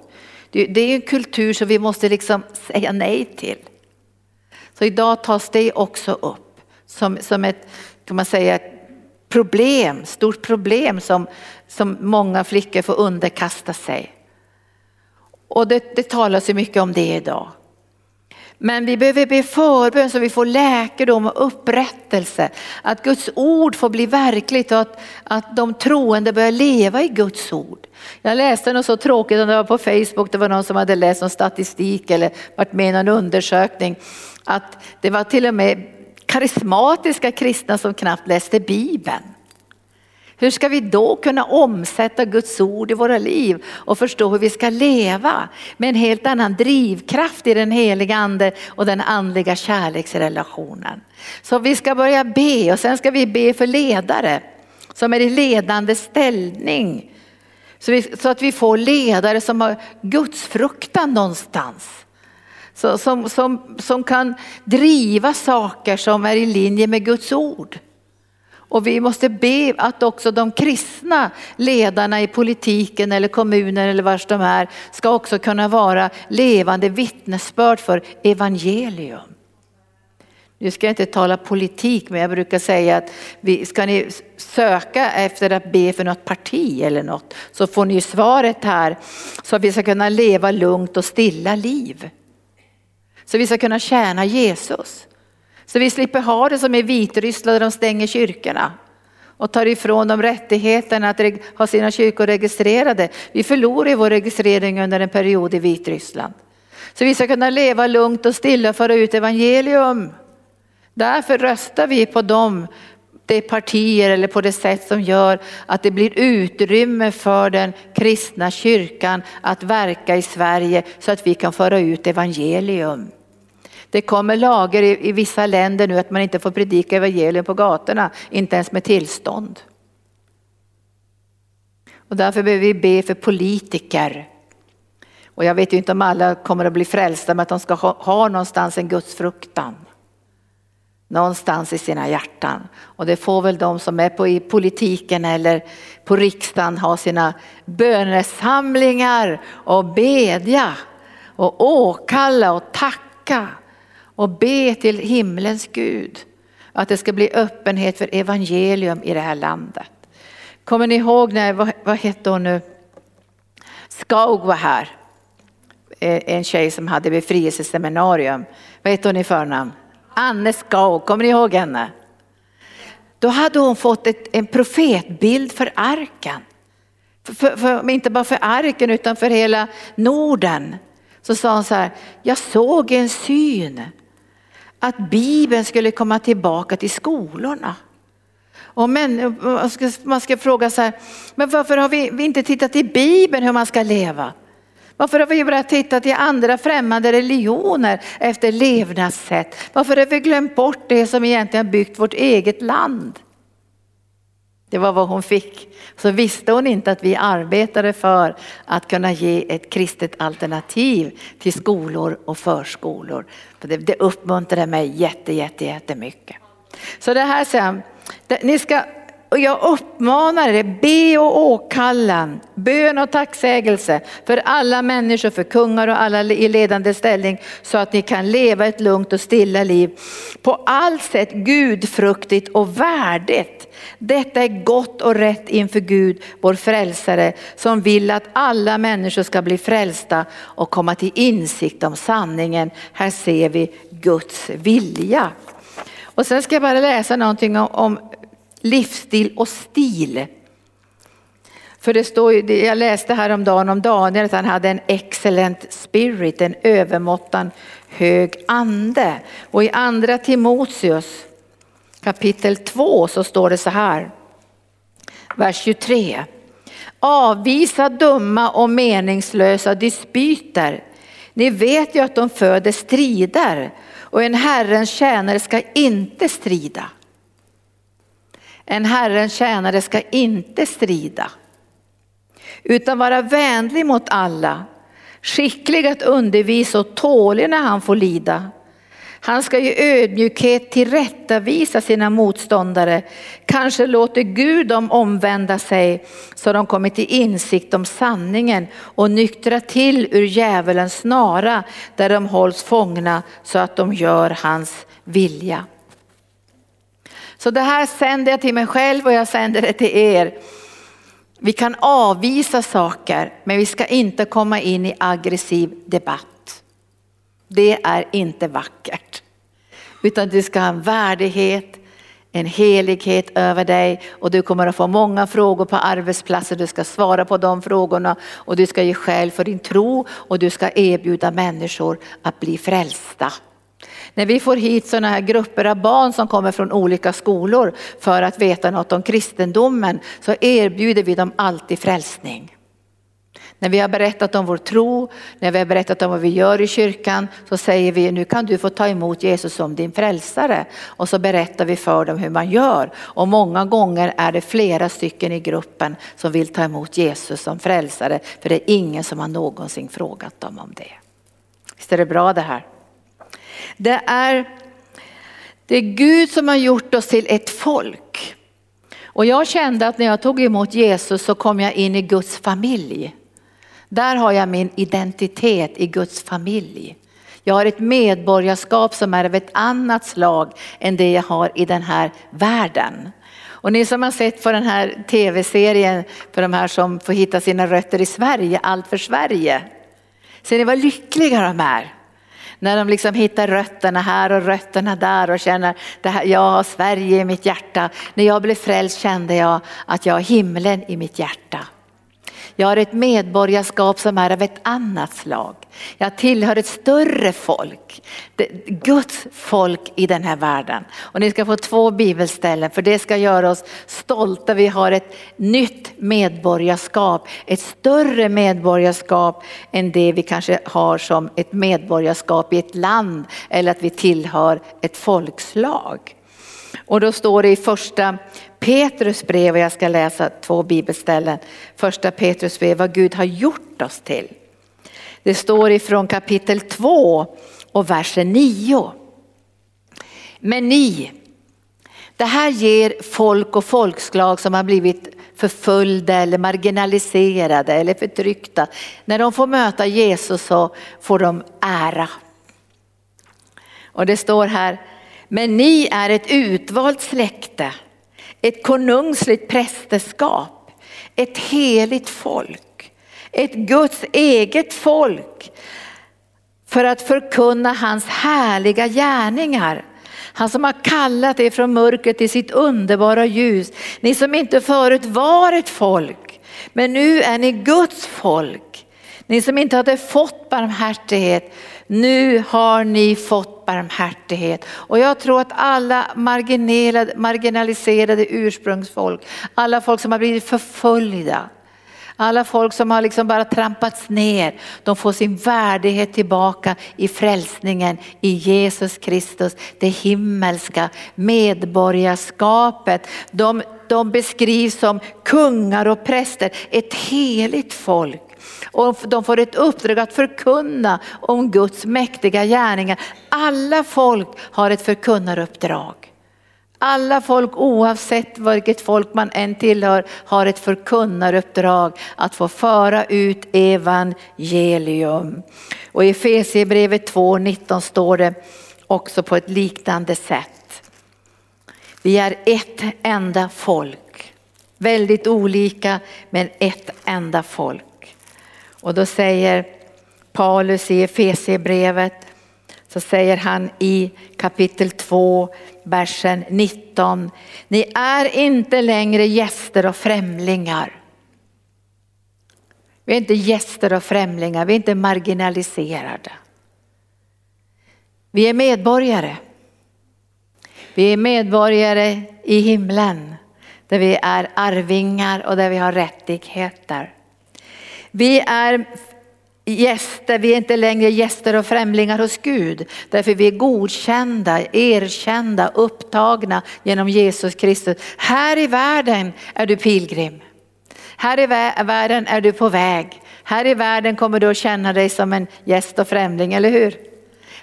Det är en kultur som vi måste liksom säga nej till. Så idag tas det också upp som, som ett, kan man säga, problem, stort problem som, som många flickor får underkasta sig. Och det, det talas ju mycket om det idag. Men vi behöver be förbön så vi får läkedom och upprättelse. Att Guds ord får bli verkligt och att, att de troende börjar leva i Guds ord. Jag läste något så tråkigt, det var på Facebook, det var någon som hade läst någon statistik eller varit med i någon undersökning. Att det var till och med karismatiska kristna som knappt läste Bibeln. Hur ska vi då kunna omsätta Guds ord i våra liv och förstå hur vi ska leva med en helt annan drivkraft i den heliga ande och den andliga kärleksrelationen. Så vi ska börja be och sen ska vi be för ledare som är i ledande ställning. Så, vi, så att vi får ledare som har gudsfruktan någonstans. Så, som, som, som kan driva saker som är i linje med Guds ord. Och vi måste be att också de kristna ledarna i politiken eller kommunen eller vars de är ska också kunna vara levande vittnesbörd för evangelium. Nu ska jag inte tala politik men jag brukar säga att vi, ska ni söka efter att be för något parti eller något så får ni svaret här så att vi ska kunna leva lugnt och stilla liv. Så vi ska kunna tjäna Jesus. Så vi slipper ha det som i Vitryssland där de stänger kyrkorna. och tar ifrån dem rättigheten att ha sina kyrkor registrerade. Vi förlorar vår registrering under en period i Vitryssland. Så vi ska kunna leva lugnt och stilla och föra ut evangelium. Därför röstar vi på dem, de partier eller på det sätt som gör att det blir utrymme för den kristna kyrkan att verka i Sverige så att vi kan föra ut evangelium. Det kommer lagar i, i vissa länder nu att man inte får predika evangelium på gatorna, inte ens med tillstånd. Och därför behöver vi be för politiker. Och jag vet ju inte om alla kommer att bli frälsta, men att de ska ha, ha någonstans en gudsfruktan. Någonstans i sina hjärtan. Och det får väl de som är på i politiken eller på riksdagen ha sina bönesamlingar och bedja och åkalla och tacka och be till himlens Gud att det ska bli öppenhet för evangelium i det här landet. Kommer ni ihåg när, vad, vad hette hon nu, Skaug var här. Eh, en tjej som hade befrielseseminarium. Vad hette hon i förnamn? Anne Skaug, kommer ni ihåg henne? Då hade hon fått ett, en profetbild för arken. För, för, för, inte bara för arken utan för hela Norden. Så sa hon så här, jag såg en syn att Bibeln skulle komma tillbaka till skolorna. Och men, man, ska, man ska fråga så här, men varför har vi, vi inte tittat i Bibeln hur man ska leva? Varför har vi bara tittat i andra främmande religioner efter levnadssätt? Varför har vi glömt bort det som egentligen byggt vårt eget land? Det var vad hon fick. Så visste hon inte att vi arbetade för att kunna ge ett kristet alternativ till skolor och förskolor. Det, det uppmuntrade mig jätte, jätte, jättemycket. Så det här sen, ni ska och jag uppmanar er, be och åkallan, bön och tacksägelse för alla människor, för kungar och alla i ledande ställning så att ni kan leva ett lugnt och stilla liv. På allt sätt gudfruktigt och värdigt. Detta är gott och rätt inför Gud, vår frälsare, som vill att alla människor ska bli frälsta och komma till insikt om sanningen. Här ser vi Guds vilja. Och sen ska jag bara läsa någonting om, om livsstil och stil. För det står ju, jag läste häromdagen om Daniel att han hade en excellent spirit, en övermåttan hög ande. Och i andra Timoteus kapitel 2 så står det så här, vers 23. Avvisa dumma och meningslösa dispyter. Ni vet ju att de föder strider och en Herrens tjänare ska inte strida. En Herrens tjänare ska inte strida utan vara vänlig mot alla, skicklig att undervisa och tålig när han får lida. Han ska i ödmjukhet tillrättavisa sina motståndare, kanske låter Gud dem omvända sig så de kommer till insikt om sanningen och nyktra till ur djävulens snara där de hålls fångna så att de gör hans vilja. Så det här sänder jag till mig själv och jag sänder det till er. Vi kan avvisa saker men vi ska inte komma in i aggressiv debatt. Det är inte vackert. Utan du ska ha en värdighet, en helighet över dig och du kommer att få många frågor på arbetsplatsen. Du ska svara på de frågorna och du ska ge skäl för din tro och du ska erbjuda människor att bli frälsta. När vi får hit sådana här grupper av barn som kommer från olika skolor för att veta något om kristendomen så erbjuder vi dem alltid frälsning. När vi har berättat om vår tro, när vi har berättat om vad vi gör i kyrkan så säger vi nu kan du få ta emot Jesus som din frälsare. Och så berättar vi för dem hur man gör. Och många gånger är det flera stycken i gruppen som vill ta emot Jesus som frälsare för det är ingen som har någonsin frågat dem om det. Visst är det bra det här? Det är, det är Gud som har gjort oss till ett folk. Och jag kände att när jag tog emot Jesus så kom jag in i Guds familj. Där har jag min identitet i Guds familj. Jag har ett medborgarskap som är av ett annat slag än det jag har i den här världen. Och ni som har sett på den här tv-serien för de här som får hitta sina rötter i Sverige, Allt för Sverige. Ser ni vad lyckliga de är? När de liksom hittar rötterna här och rötterna där och känner det här, jag har Sverige i mitt hjärta. När jag blev frälst kände jag att jag har himlen i mitt hjärta. Jag har ett medborgarskap som är av ett annat slag. Jag tillhör ett större folk, Guds folk i den här världen. Och ni ska få två bibelställen för det ska göra oss stolta. Vi har ett nytt medborgarskap, ett större medborgarskap än det vi kanske har som ett medborgarskap i ett land eller att vi tillhör ett folkslag. Och då står det i första Petrus brev, och jag ska läsa två bibelställen. Första Petrus brev, vad Gud har gjort oss till. Det står ifrån kapitel 2 och versen 9. Men ni, det här ger folk och folkslag som har blivit förföljda eller marginaliserade eller förtryckta. När de får möta Jesus så får de ära. Och det står här, men ni är ett utvalt släkte, ett konungsligt prästerskap, ett heligt folk, ett Guds eget folk för att förkunna hans härliga gärningar. Han som har kallat er från mörkret till sitt underbara ljus. Ni som inte förut var ett folk, men nu är ni Guds folk. Ni som inte hade fått barmhärtighet, nu har ni fått barmhärtighet. Och jag tror att alla marginaliserade ursprungsfolk, alla folk som har blivit förföljda, alla folk som har liksom bara trampats ner, de får sin värdighet tillbaka i frälsningen i Jesus Kristus, det himmelska medborgarskapet. De, de beskrivs som kungar och präster, ett heligt folk. Och de får ett uppdrag att förkunna om Guds mäktiga gärningar. Alla folk har ett förkunnaruppdrag. Alla folk oavsett vilket folk man än tillhör har ett förkunnaruppdrag att få föra ut evangelium. Och i Efesierbrevet 2.19 står det också på ett liknande sätt. Vi är ett enda folk, väldigt olika men ett enda folk. Och då säger Paulus i Efesierbrevet, så säger han i kapitel 2, versen 19. Ni är inte längre gäster och främlingar. Vi är inte gäster och främlingar, vi är inte marginaliserade. Vi är medborgare. Vi är medborgare i himlen där vi är arvingar och där vi har rättigheter. Vi är gäster, vi är inte längre gäster och främlingar hos Gud. Därför vi är godkända, erkända, upptagna genom Jesus Kristus. Här i världen är du pilgrim. Här i världen är du på väg. Här i världen kommer du att känna dig som en gäst och främling, eller hur?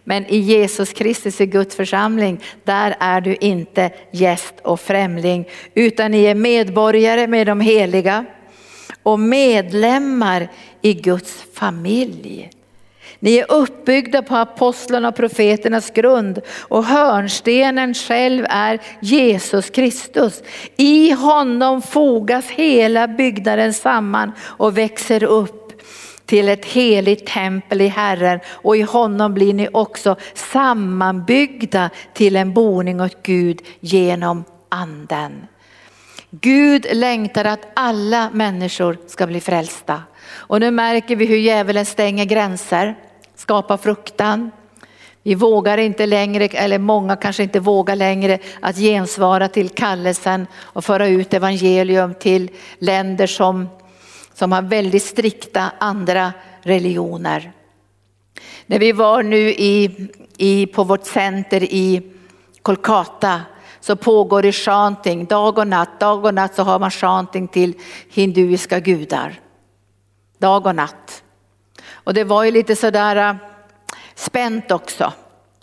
Men i Jesus Kristus i Guds församling, där är du inte gäst och främling, utan ni är medborgare med de heliga och medlemmar i Guds familj. Ni är uppbyggda på apostlarna och profeternas grund och hörnstenen själv är Jesus Kristus. I honom fogas hela byggnaden samman och växer upp till ett heligt tempel i Herren och i honom blir ni också sammanbyggda till en boning åt Gud genom anden. Gud längtar att alla människor ska bli frälsta. Och nu märker vi hur djävulen stänger gränser, skapar fruktan. Vi vågar inte längre, eller många kanske inte vågar längre att gensvara till kallelsen och föra ut evangelium till länder som, som har väldigt strikta andra religioner. När vi var nu i, i, på vårt center i Kolkata så pågår det chanting dag och natt. Dag och natt så har man chanting till hinduiska gudar. Dag och natt. Och det var ju lite sådär äh, spänt också.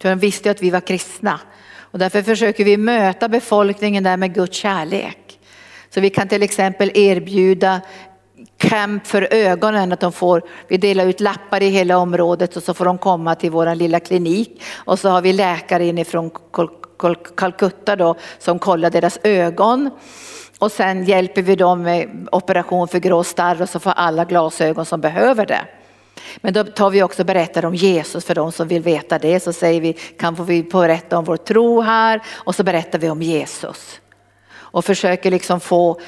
För de visste ju att vi var kristna. Och därför försöker vi möta befolkningen där med Guds kärlek. Så vi kan till exempel erbjuda camp för ögonen, att de får, vi delar ut lappar i hela området och så får de komma till vår lilla klinik. Och så har vi läkare inifrån Calcutta då, som kollar deras ögon. Och sen hjälper vi dem med operation för grå starr och så får alla glasögon som behöver det. Men då tar vi också och berättar om Jesus för de som vill veta det. Så säger vi, kan vi berätta om vår tro här och så berättar vi om Jesus. Och försöker liksom få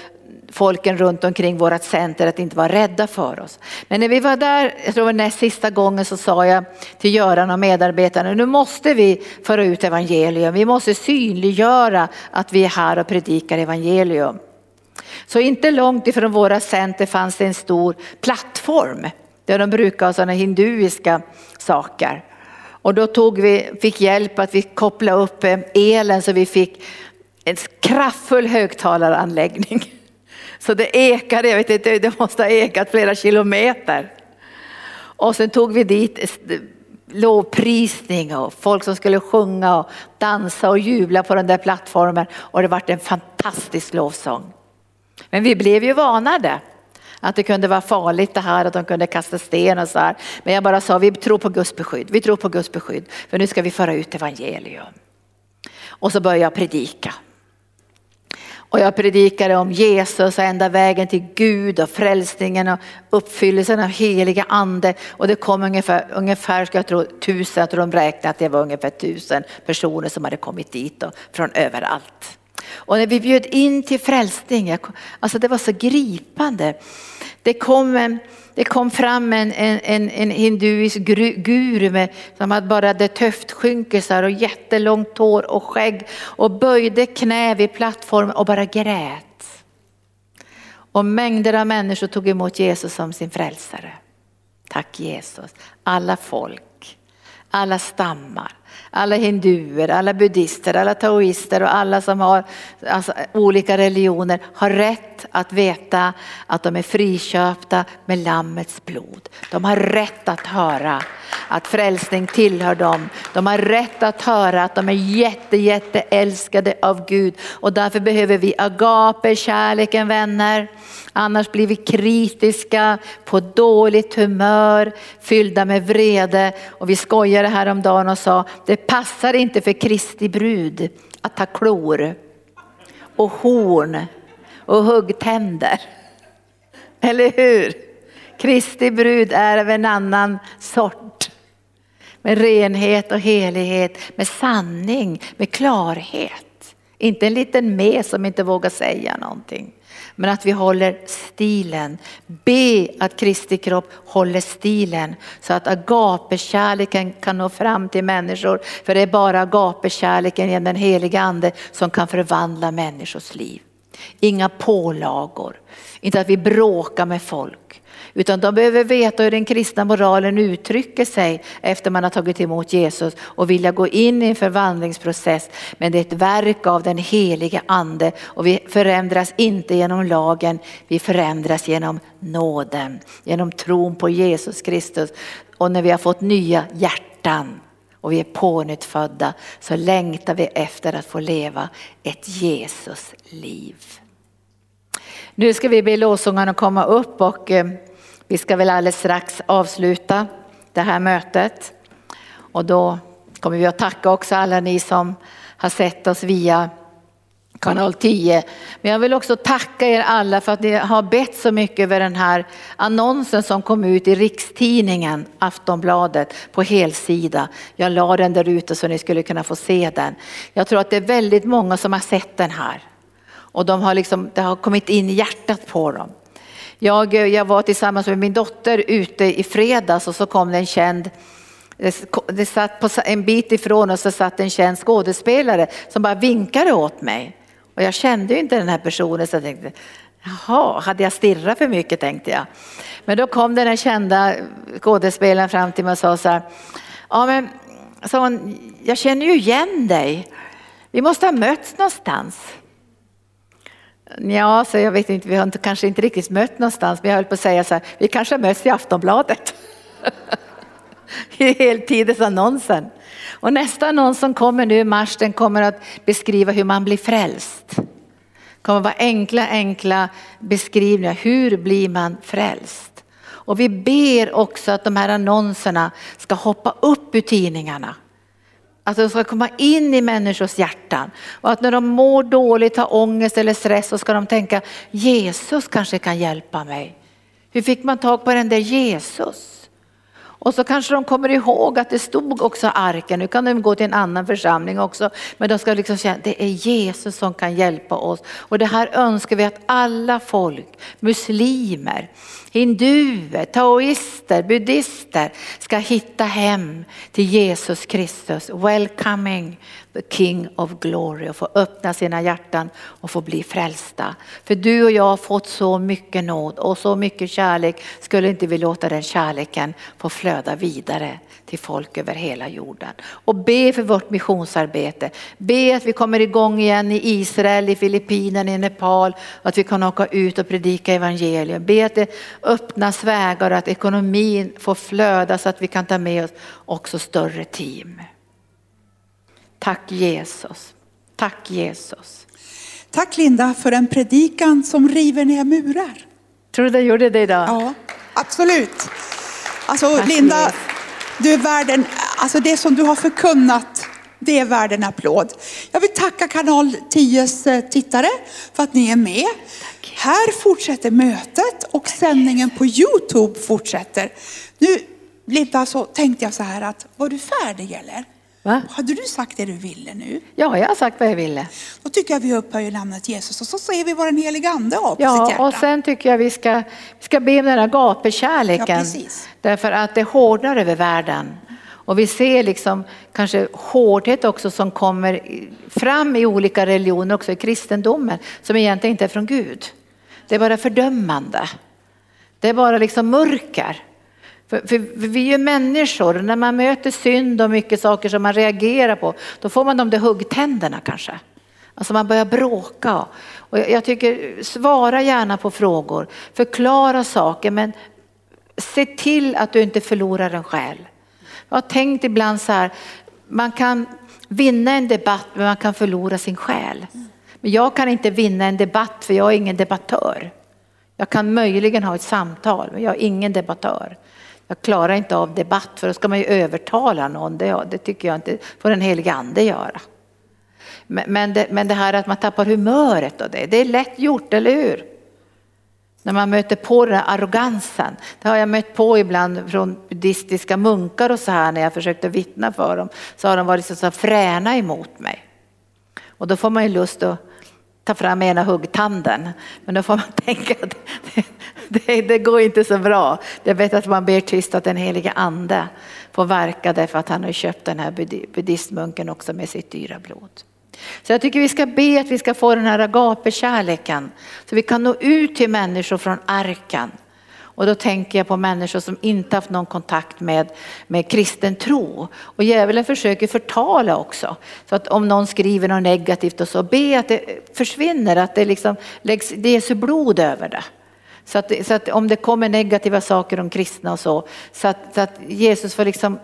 folken runt omkring vårt center att inte vara rädda för oss. Men när vi var där, jag tror det var näst sista gången så sa jag till Göran och medarbetarna, nu måste vi föra ut evangelium. Vi måste synliggöra att vi är här och predikar evangelium. Så inte långt ifrån våra center fanns det en stor plattform där de brukar ha sådana hinduiska saker. Och då tog vi, fick hjälp att vi kopplade upp eh, elen så vi fick en kraftfull högtalaranläggning. Så det ekade, jag vet inte, det måste ha ekat flera kilometer. Och sen tog vi dit eh, lovprisning och folk som skulle sjunga och dansa och jubla på den där plattformen och det vart en fantastisk lovsång. Men vi blev ju varnade att det kunde vara farligt det här, att de kunde kasta sten och så här. Men jag bara sa, vi tror på Guds beskydd, vi tror på Guds beskydd, för nu ska vi föra ut evangelium. Och så började jag predika. Och jag predikade om Jesus och enda vägen till Gud och frälsningen och uppfyllelsen av heliga ande. Och det kom ungefär, ungefär ska jag tro, tusen, jag tror de räknade att det var ungefär tusen personer som hade kommit dit och från överallt. Och när vi bjöd in till frälsning, alltså det var så gripande. Det kom, eh, det kom fram en, en, en hinduisk guru med, som hade bara hade töftskynke och jättelångt hår och skägg och böjde knä vid plattformen och bara grät. Och mängder av människor tog emot Jesus som sin frälsare. Tack Jesus. Alla folk, alla stammar alla hinduer, alla buddister, alla taoister och alla som har alltså, olika religioner har rätt att veta att de är friköpta med Lammets blod. De har rätt att höra att frälsning tillhör dem. De har rätt att höra att de är jätte, jätte älskade av Gud och därför behöver vi agape, kärleken vänner. Annars blir vi kritiska, på dåligt humör, fyllda med vrede. Och vi skojade häromdagen och sa, det passar inte för Kristi brud att ha klor och horn och huggtänder. Eller hur? Kristi brud är av en annan sort. Med renhet och helighet, med sanning, med klarhet. Inte en liten med som inte vågar säga någonting. Men att vi håller stilen. Be att Kristi kropp håller stilen så att agapekärleken kan nå fram till människor. För det är bara agapekärleken genom den heliga ande som kan förvandla människors liv. Inga pålagor, inte att vi bråkar med folk. Utan de behöver veta hur den kristna moralen uttrycker sig efter man har tagit emot Jesus och vilja gå in i en förvandlingsprocess. Men det är ett verk av den helige ande och vi förändras inte genom lagen, vi förändras genom nåden, genom tron på Jesus Kristus. Och när vi har fått nya hjärtan och vi är pånyttfödda så längtar vi efter att få leva ett Jesus-liv. Nu ska vi be lovsångarna komma upp och eh, vi ska väl alldeles strax avsluta det här mötet. Och då kommer vi att tacka också alla ni som har sett oss via kanal 10. Men jag vill också tacka er alla för att ni har bett så mycket över den här annonsen som kom ut i rikstidningen Aftonbladet på helsida. Jag la den där ute så ni skulle kunna få se den. Jag tror att det är väldigt många som har sett den här. Och de har liksom, det har kommit in i hjärtat på dem. Jag, jag var tillsammans med min dotter ute i fredags och så kom det en känd det satt på en bit ifrån oss så satt en känd skådespelare som bara vinkade åt mig. Och jag kände ju inte den här personen så jag tänkte, jaha, hade jag stirrat för mycket tänkte jag. Men då kom den här kända skådespelaren fram till mig och sa så här, ja men sa hon, jag känner ju igen dig. Vi måste ha mötts någonstans. Ja, så jag vet inte, vi har inte, kanske inte riktigt mött någonstans, men jag höll på att säga så här, vi kanske har mötts i Aftonbladet. I heltidesannonsen. Och nästa annons som kommer nu i mars, den kommer att beskriva hur man blir frälst. Det kommer att vara enkla, enkla beskrivningar. Hur blir man frälst? Och vi ber också att de här annonserna ska hoppa upp ur tidningarna. Att de ska komma in i människors hjärtan. Och att när de mår dåligt, har ångest eller stress så ska de tänka Jesus kanske kan hjälpa mig. Hur fick man tag på den där Jesus? Och så kanske de kommer ihåg att det stod också arken. Nu kan de gå till en annan församling också. Men de ska liksom känna att det är Jesus som kan hjälpa oss. Och det här önskar vi att alla folk, muslimer, hinduer, taoister, buddhister ska hitta hem till Jesus Kristus. Welcoming the King of Glory och få öppna sina hjärtan och få bli frälsta. För du och jag har fått så mycket nåd och så mycket kärlek. Skulle inte vi låta den kärleken få flöda vidare till folk över hela jorden. Och be för vårt missionsarbete. Be att vi kommer igång igen i Israel, i Filippinerna, i Nepal. Att vi kan åka ut och predika evangelium. Be att det öppnas vägar och att ekonomin får flöda så att vi kan ta med oss också större team. Tack Jesus. Tack Jesus. Tack Linda för en predikan som river ner murar. Tror du det gjorde det idag? Ja, absolut. Alltså Tack, Linda, Jesus. du är värd alltså det som du har förkunnat, det är värd en applåd. Jag vill tacka kanal 10s tittare för att ni är med. Här fortsätter mötet och sändningen på Youtube fortsätter. Nu Linda så tänkte jag så här att, var du färdig eller? Va? Hade du sagt det du ville nu? Ja, jag har sagt vad jag ville. Då tycker jag vi upphöjer namnet Jesus och så säger vi vad den helige ande har på sitt Ja, hjärta. och sen tycker jag vi ska, vi ska be om den här Ja, gapekärleken. precis. därför att det hårdnar över världen. Och vi ser liksom kanske hårdhet också som kommer fram i olika religioner, också i kristendomen, som egentligen inte är från Gud. Det är bara fördömande. Det är bara liksom mörker. För, för, för vi är ju människor, när man möter synd och mycket saker som man reagerar på, då får man de där huggtänderna kanske. Alltså man börjar bråka. Och jag, jag tycker, svara gärna på frågor, förklara saker, men se till att du inte förlorar en själ. Jag har tänkt ibland så här, man kan vinna en debatt men man kan förlora sin själ. Men jag kan inte vinna en debatt för jag är ingen debattör. Jag kan möjligen ha ett samtal men jag är ingen debattör. Jag klarar inte av debatt för då ska man ju övertala någon. Det, det tycker jag inte får den helige ande göra. Men, men, det, men det här att man tappar humöret och det, det är lätt gjort, eller hur? När man möter på den här arrogansen. Det har jag mött på ibland från buddhistiska munkar och så här när jag försökte vittna för dem. Så har de varit så, så fräna emot mig. Och då får man ju lust att ta fram ena huggtanden. Men då får man tänka att det, det, det går inte så bra. Det är bättre att man ber tyst att den helige ande får verka därför att han har köpt den här buddhistmunken också med sitt dyra blod. Så jag tycker vi ska be att vi ska få den här agapekärleken så vi kan nå ut till människor från arken. Och då tänker jag på människor som inte haft någon kontakt med, med kristen tro. Och djävulen försöker förtala också. Så att om någon skriver något negativt och så, be att det försvinner, att det liksom läggs det Jesu blod över det. Så att, så att om det kommer negativa saker om kristna och så, så att, så att Jesus får liksom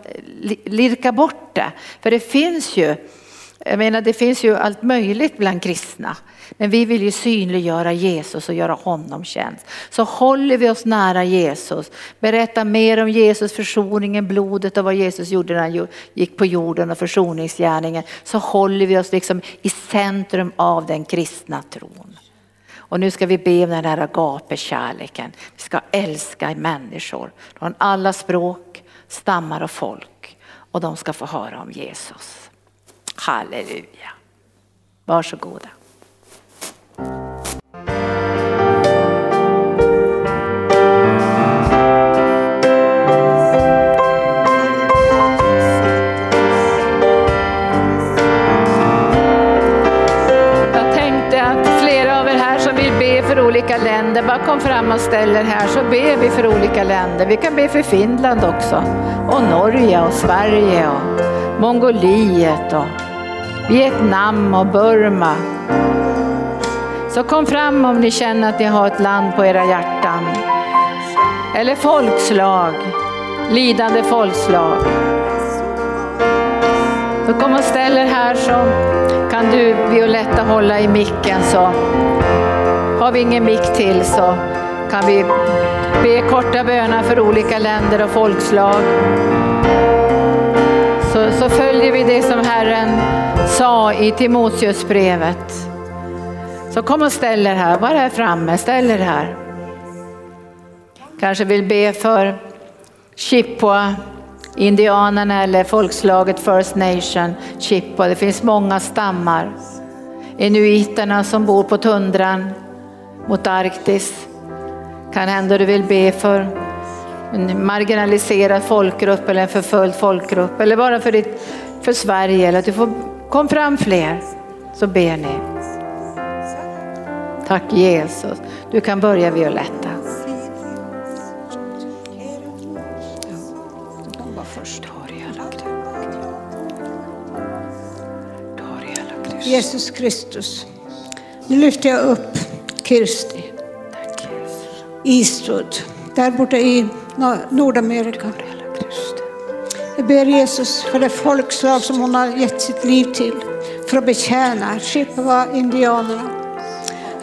lirka bort det. För det finns ju, jag menar det finns ju allt möjligt bland kristna. Men vi vill ju synliggöra Jesus och göra honom känd. Så håller vi oss nära Jesus, berättar mer om Jesus, försoningen, blodet och vad Jesus gjorde när han gick på jorden och försoningsgärningen. Så håller vi oss liksom i centrum av den kristna tron. Och nu ska vi be om den här agape-kärleken. Vi ska älska människor från alla språk, stammar och folk. Och de ska få höra om Jesus. Halleluja. Varsågoda. Jag tänkte att flera av er här som vill be för olika länder, bara kom fram och ställ er här så ber vi för olika länder. Vi kan be för Finland också, och Norge och Sverige och Mongoliet och Vietnam och Burma. Så kom fram om ni känner att ni har ett land på era hjärtan. Eller folkslag, lidande folkslag. Så kom och ställ er här så kan du Violetta hålla i micken så har vi ingen mick till så kan vi be korta böner för olika länder och folkslag. Så, så följer vi det som Herren sa i Timoteusbrevet. Så kom och ställ er här, var här framme, ställ er här. Kanske vill be för Chippewa, indianerna eller folkslaget First Nation, Chippewa. Det finns många stammar. Inuiterna som bor på tundran mot Arktis. Kan hända du vill be för en marginaliserad folkgrupp eller en förföljd folkgrupp eller bara för, ditt, för Sverige eller att du får kom fram fler så ber ni. Tack Jesus. Du kan börja Violetta. Jesus Kristus. Nu lyfter jag upp Kirsti Eastwood, där borta i Nordamerika. Jag ber Jesus för det folkslag som hon har gett sitt liv till för att betjäna Chippewa-indianerna.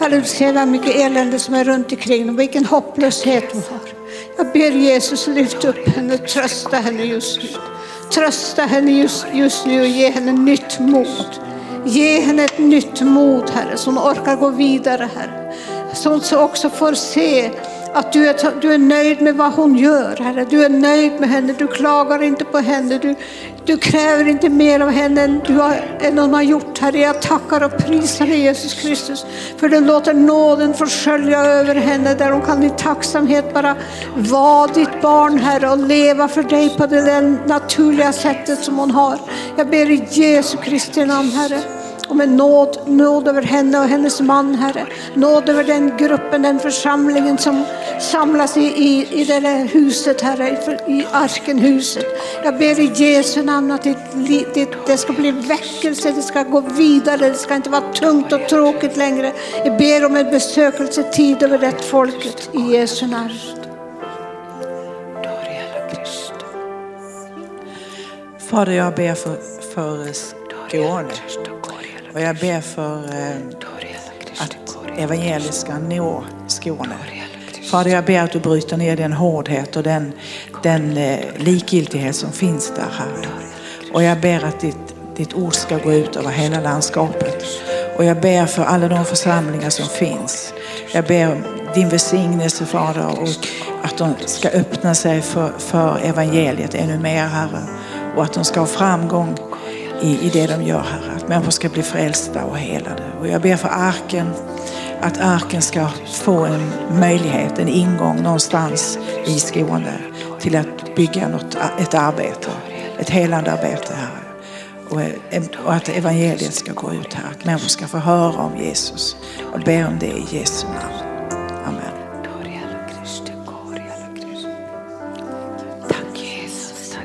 Herre, du ser hur mycket elände som är runt omkring och vilken hopplöshet hon har. Jag ber Jesus lyfta upp henne, trösta henne just nu. Trösta henne just, just nu och ge henne nytt mod. Ge henne ett nytt mod, Herre, så hon orkar gå vidare, Herre. Så hon också får se att du är, du är nöjd med vad hon gör, Herre. Du är nöjd med henne, du klagar inte på henne, du, du kräver inte mer av henne än, du har, än hon har gjort, Herre. Jag tackar och prisar dig Jesus Kristus, för du låter nåden få skölja över henne, där hon kan i tacksamhet bara vara ditt barn, Herre, och leva för dig på det naturliga sättet som hon har. Jag ber i Jesu Kristi namn, Herre och med nåd, nåd över henne och hennes man, Herre. Nåd över den gruppen, den församlingen som samlas i, i, i det där huset, Herre, i Arkenhuset. Jag ber i Jesu namn att det, det, det ska bli väckelse, det ska gå vidare, det ska inte vara tungt och tråkigt längre. Jag ber om en besökelsetid över det folket i Jesu namn. Fader, jag ber för, för Skåne. Och jag ber för eh, att evangeliet ska nå Skåne. Fader, jag ber att du bryter ner den hårdhet och den, den eh, likgiltighet som finns där, Herre. Och jag ber att ditt, ditt ord ska gå ut över hela landskapet. Och jag ber för alla de församlingar som finns. Jag ber om din välsignelse, Fader, och att de ska öppna sig för, för evangeliet ännu mer, Herre. Och att de ska ha framgång i, i det de gör, Herre. Att människor ska bli frälsta och helade. Och jag ber för arken, att arken ska få en möjlighet, en ingång någonstans i Skåne till att bygga något, ett arbete, ett helande arbete, Herre. Och, eh, och att evangeliet ska gå ut här, att människor ska få höra om Jesus. Och ber om det i Jesu namn. Amen. Tack Jesus.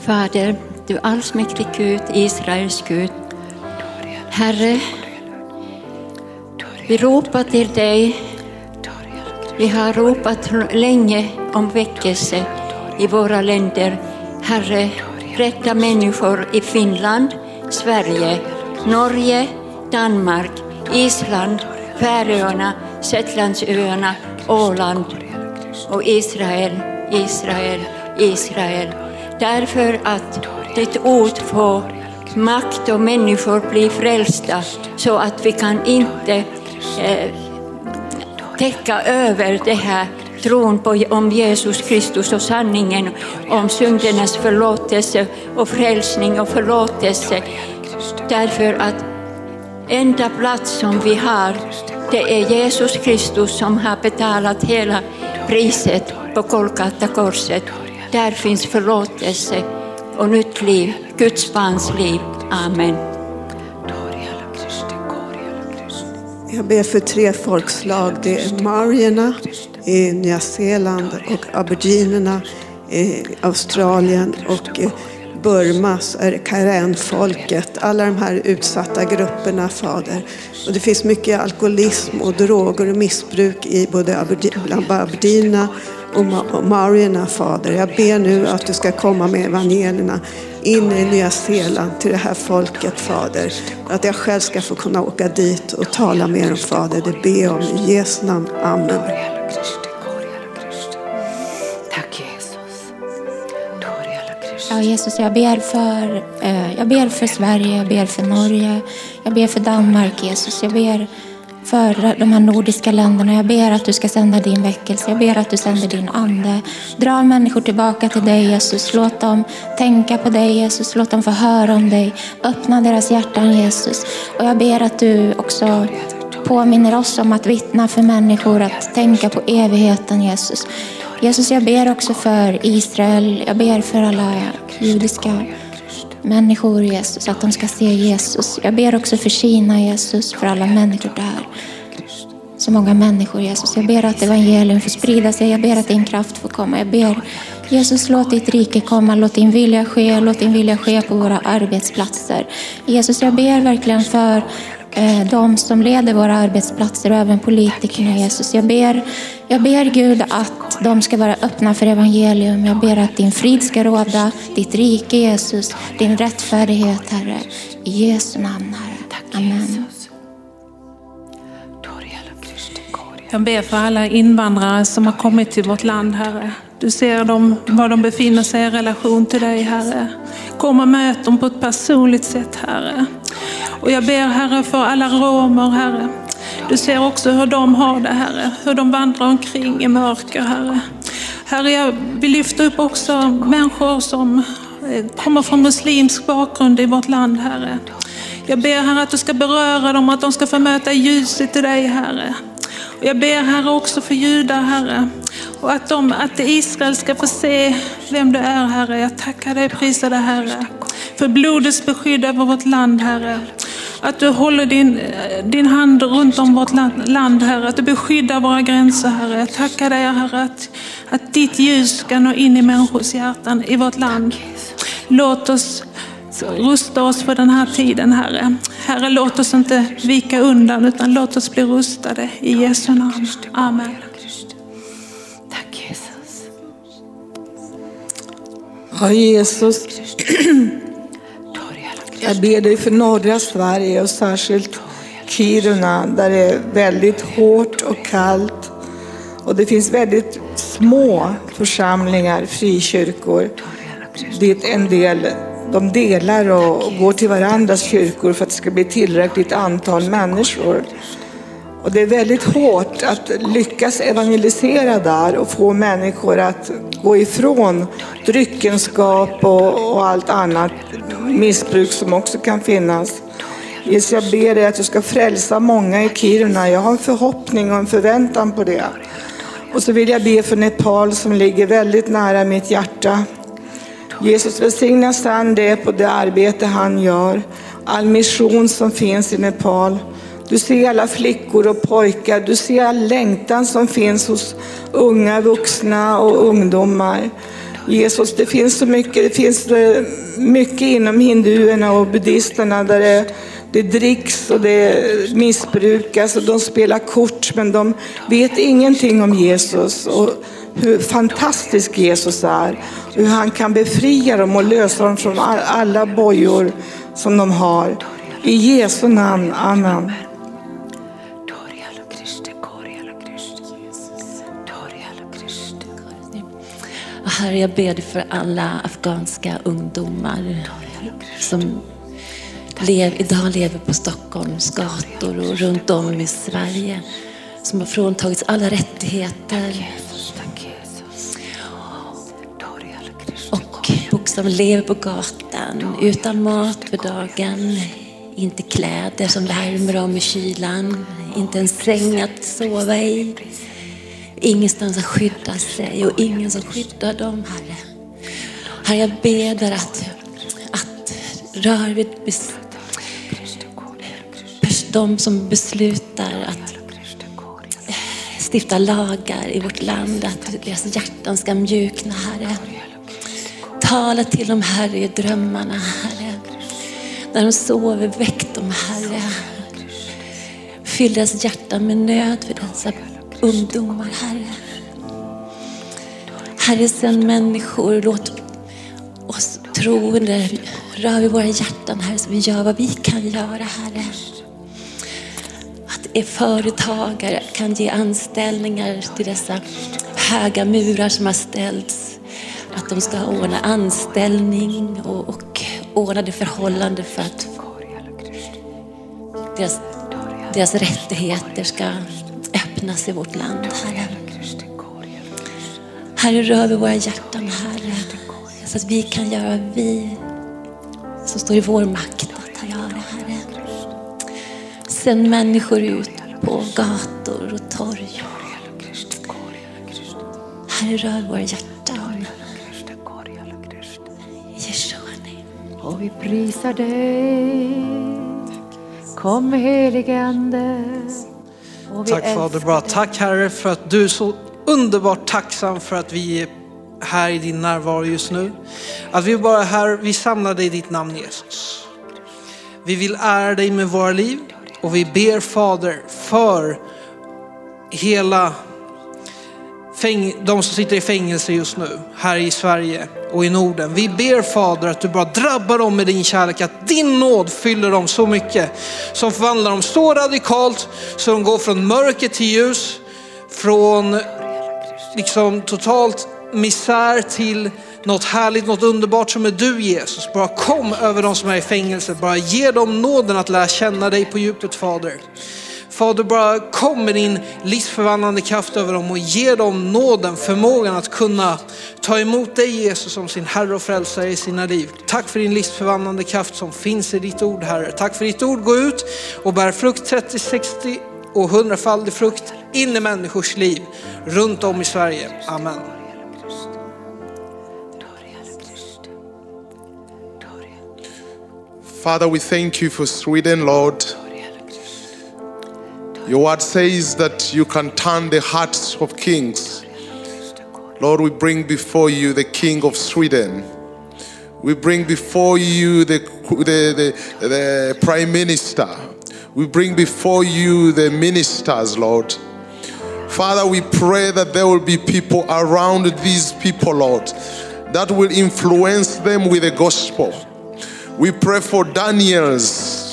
Fader, du allsmäktig Gud, Israels Gud. Herre, vi ropar till dig. Vi har ropat länge om väckelse i våra länder. Herre, rädda människor i Finland, Sverige, Norge, Danmark, Island, Färöarna, Shetlandsöarna, Åland och Israel, Israel, Israel. Därför att ditt ord få makt och människor blir frälsta så att vi kan inte eh, täcka över det här tron på om Jesus Kristus och sanningen om syndernas förlåtelse och frälsning och förlåtelse. Därför att enda plats som vi har, det är Jesus Kristus som har betalat hela priset på Kolkata korset. Där finns förlåtelse och nytt liv, Guds barns liv. Amen. Jag ber för tre folkslag. Det är marierna i Nya Zeeland och aboriginerna i Australien och Burma så är det. Alla de här utsatta grupperna, Fader. Och det finns mycket alkoholism och droger och missbruk i både bland aboriginerna och marierna, Fader. Jag ber nu att du ska komma med evangelierna in i Nya Zeeland till det här folket, Fader. Att jag själv ska få kunna åka dit och tala med dem, Fader. Det ber jag om i Jesu namn. Amen. Tack Jesus. Ja, Jesus, jag ber, för, eh, jag ber för Sverige, jag ber för Norge, jag ber för Danmark, Jesus. Jag ber för de här nordiska länderna. Jag ber att du ska sända din väckelse. Jag ber att du sänder din ande. Dra människor tillbaka till dig Jesus. Låt dem tänka på dig Jesus. Låt dem få höra om dig. Öppna deras hjärtan Jesus. Och jag ber att du också påminner oss om att vittna för människor, att tänka på evigheten Jesus. Jesus, jag ber också för Israel. Jag ber för alla judiska människor Jesus, att de ska se Jesus. Jag ber också för Kina Jesus, för alla människor där. Så många människor Jesus. Jag ber att evangelium får sprida sig. Jag ber att din kraft får komma. Jag ber Jesus, låt ditt rike komma. Låt din vilja ske. Låt din vilja ske på våra arbetsplatser. Jesus, jag ber verkligen för de som leder våra arbetsplatser och även politikerna Jesus. Jag ber, jag ber Gud att de ska vara öppna för evangelium. Jag ber att din frid ska råda, ditt rike Jesus, din rättfärdighet Herre. I Jesu namn Herre. Amen. Jag ber för alla invandrare som har kommit till vårt land, Herre. Du ser dem, var de befinner sig i relation till dig, Herre. Kom och möt dem på ett personligt sätt, Herre. Och jag ber, Herre, för alla romer, Herre. Du ser också hur de har det, Herre. Hur de vandrar omkring i mörker, Herre. Herre, jag vill lyfta upp också människor som eh, kommer från muslimsk bakgrund i vårt land, Herre. Jag ber Herre att du ska beröra dem, att de ska få möta ljuset i dig, Herre. Och jag ber Herre också för judar, Herre. Och att, de, att Israel ska få se vem du är, Herre. Jag tackar dig, prisar dig, Herre. För blodets beskydd över vårt land, Herre. Att du håller din, din hand runt om vårt land, Herre. Att du beskyddar våra gränser, Herre. Jag tackar dig, Herre, att, att ditt ljus ska nå in i människors hjärtan i vårt land. Låt oss rusta oss för den här tiden, Herre. Herre, låt oss inte vika undan, utan låt oss bli rustade i Jesu namn. Amen. Tack Jesus. Ja, Jesus. Jag ber dig för norra Sverige och särskilt Kiruna där det är väldigt hårt och kallt. Och det finns väldigt små församlingar, frikyrkor, dit en del de delar och går till varandras kyrkor för att det ska bli tillräckligt antal människor. Och det är väldigt hårt att lyckas evangelisera där och få människor att gå ifrån dryckenskap och, och allt annat missbruk som också kan finnas. Jesus, jag ber dig att du ska frälsa många i Kiruna. Jag har en förhoppning och en förväntan på det. Och så vill jag be för Nepal som ligger väldigt nära mitt hjärta. Jesus välsigna Sande på det arbete han gör, all mission som finns i Nepal. Du ser alla flickor och pojkar, du ser all längtan som finns hos unga vuxna och ungdomar. Jesus, det finns så mycket, det finns eh, mycket inom hinduerna och buddhisterna där det, det dricks och det missbrukas och de spelar kort men de vet ingenting om Jesus. Och hur fantastisk Jesus är. Hur han kan befria dem och lösa dem från alla bojor som de har. I Jesu namn, Amen. Herre, jag ber dig för alla afghanska ungdomar som lev, idag lever på Stockholms gator och runt om i Sverige. Som har fråntagits alla rättigheter. Som lever på gatan utan mat för dagen. Inte kläder som värmer dem i kylan. Inte en säng att sova i. Ingenstans att skydda sig och ingen som skyddar dem, Herre. Herre, jag ber dig att, att rör vid de som beslutar att stifta lagar i vårt land, att deras hjärtan ska mjukna, Herre. Tala till dem, Herre, i drömmarna, Herre. När de sover, väck dem, Herre. Fyll deras hjärtan med nöd för dessa ungdomar, Herre. Herre, sänd människor, låt oss troende röra vid våra hjärtan, Herre, så vi gör vad vi kan göra, Herre. Att er företagare kan ge anställningar till dessa höga murar som har ställts. Att de ska ordna anställning och, och ordnade förhållanden för att deras deras rättigheter ska öppnas i vårt land, Herre. Herre, rör vid våra hjärtan, Herre. Så att vi kan göra vi som står i vår makt att göra, Herre. Sänd människor ut på gator och torg. Herre, rör våra hjärtan. Vi prisar dig. Kom helige Ande. Tack Fader, bra. Tack Herre för att du är så underbart tacksam för att vi är här i din närvaro just nu. Att vi bara är här, vi samlar dig i ditt namn Jesus. Vi vill ära dig med våra liv och vi ber Fader för hela de som sitter i fängelse just nu här i Sverige och i Norden. Vi ber Fader att du bara drabbar dem med din kärlek, att din nåd fyller dem så mycket som förvandlar dem så radikalt så de går från mörker till ljus, från liksom totalt misär till något härligt, något underbart som är du Jesus. Bara kom över de som är i fängelse, bara ge dem nåden att lära känna dig på djupet Fader. Fader, bara kom med din livsförvandlande kraft över dem och ge dem nåden, förmågan att kunna ta emot dig Jesus som sin Herre och Frälsare i sina liv. Tack för din livsförvandlande kraft som finns i ditt ord Herre. Tack för ditt ord, gå ut och bär frukt 30, 60 och hundrafaldig frukt in i människors liv runt om i Sverige. Amen. Father, we thank you for Sweden, Lord. Your word says that you can turn the hearts of kings. Lord, we bring before you the King of Sweden. We bring before you the, the, the, the Prime Minister. We bring before you the ministers, Lord. Father, we pray that there will be people around these people, Lord, that will influence them with the gospel. We pray for Daniels.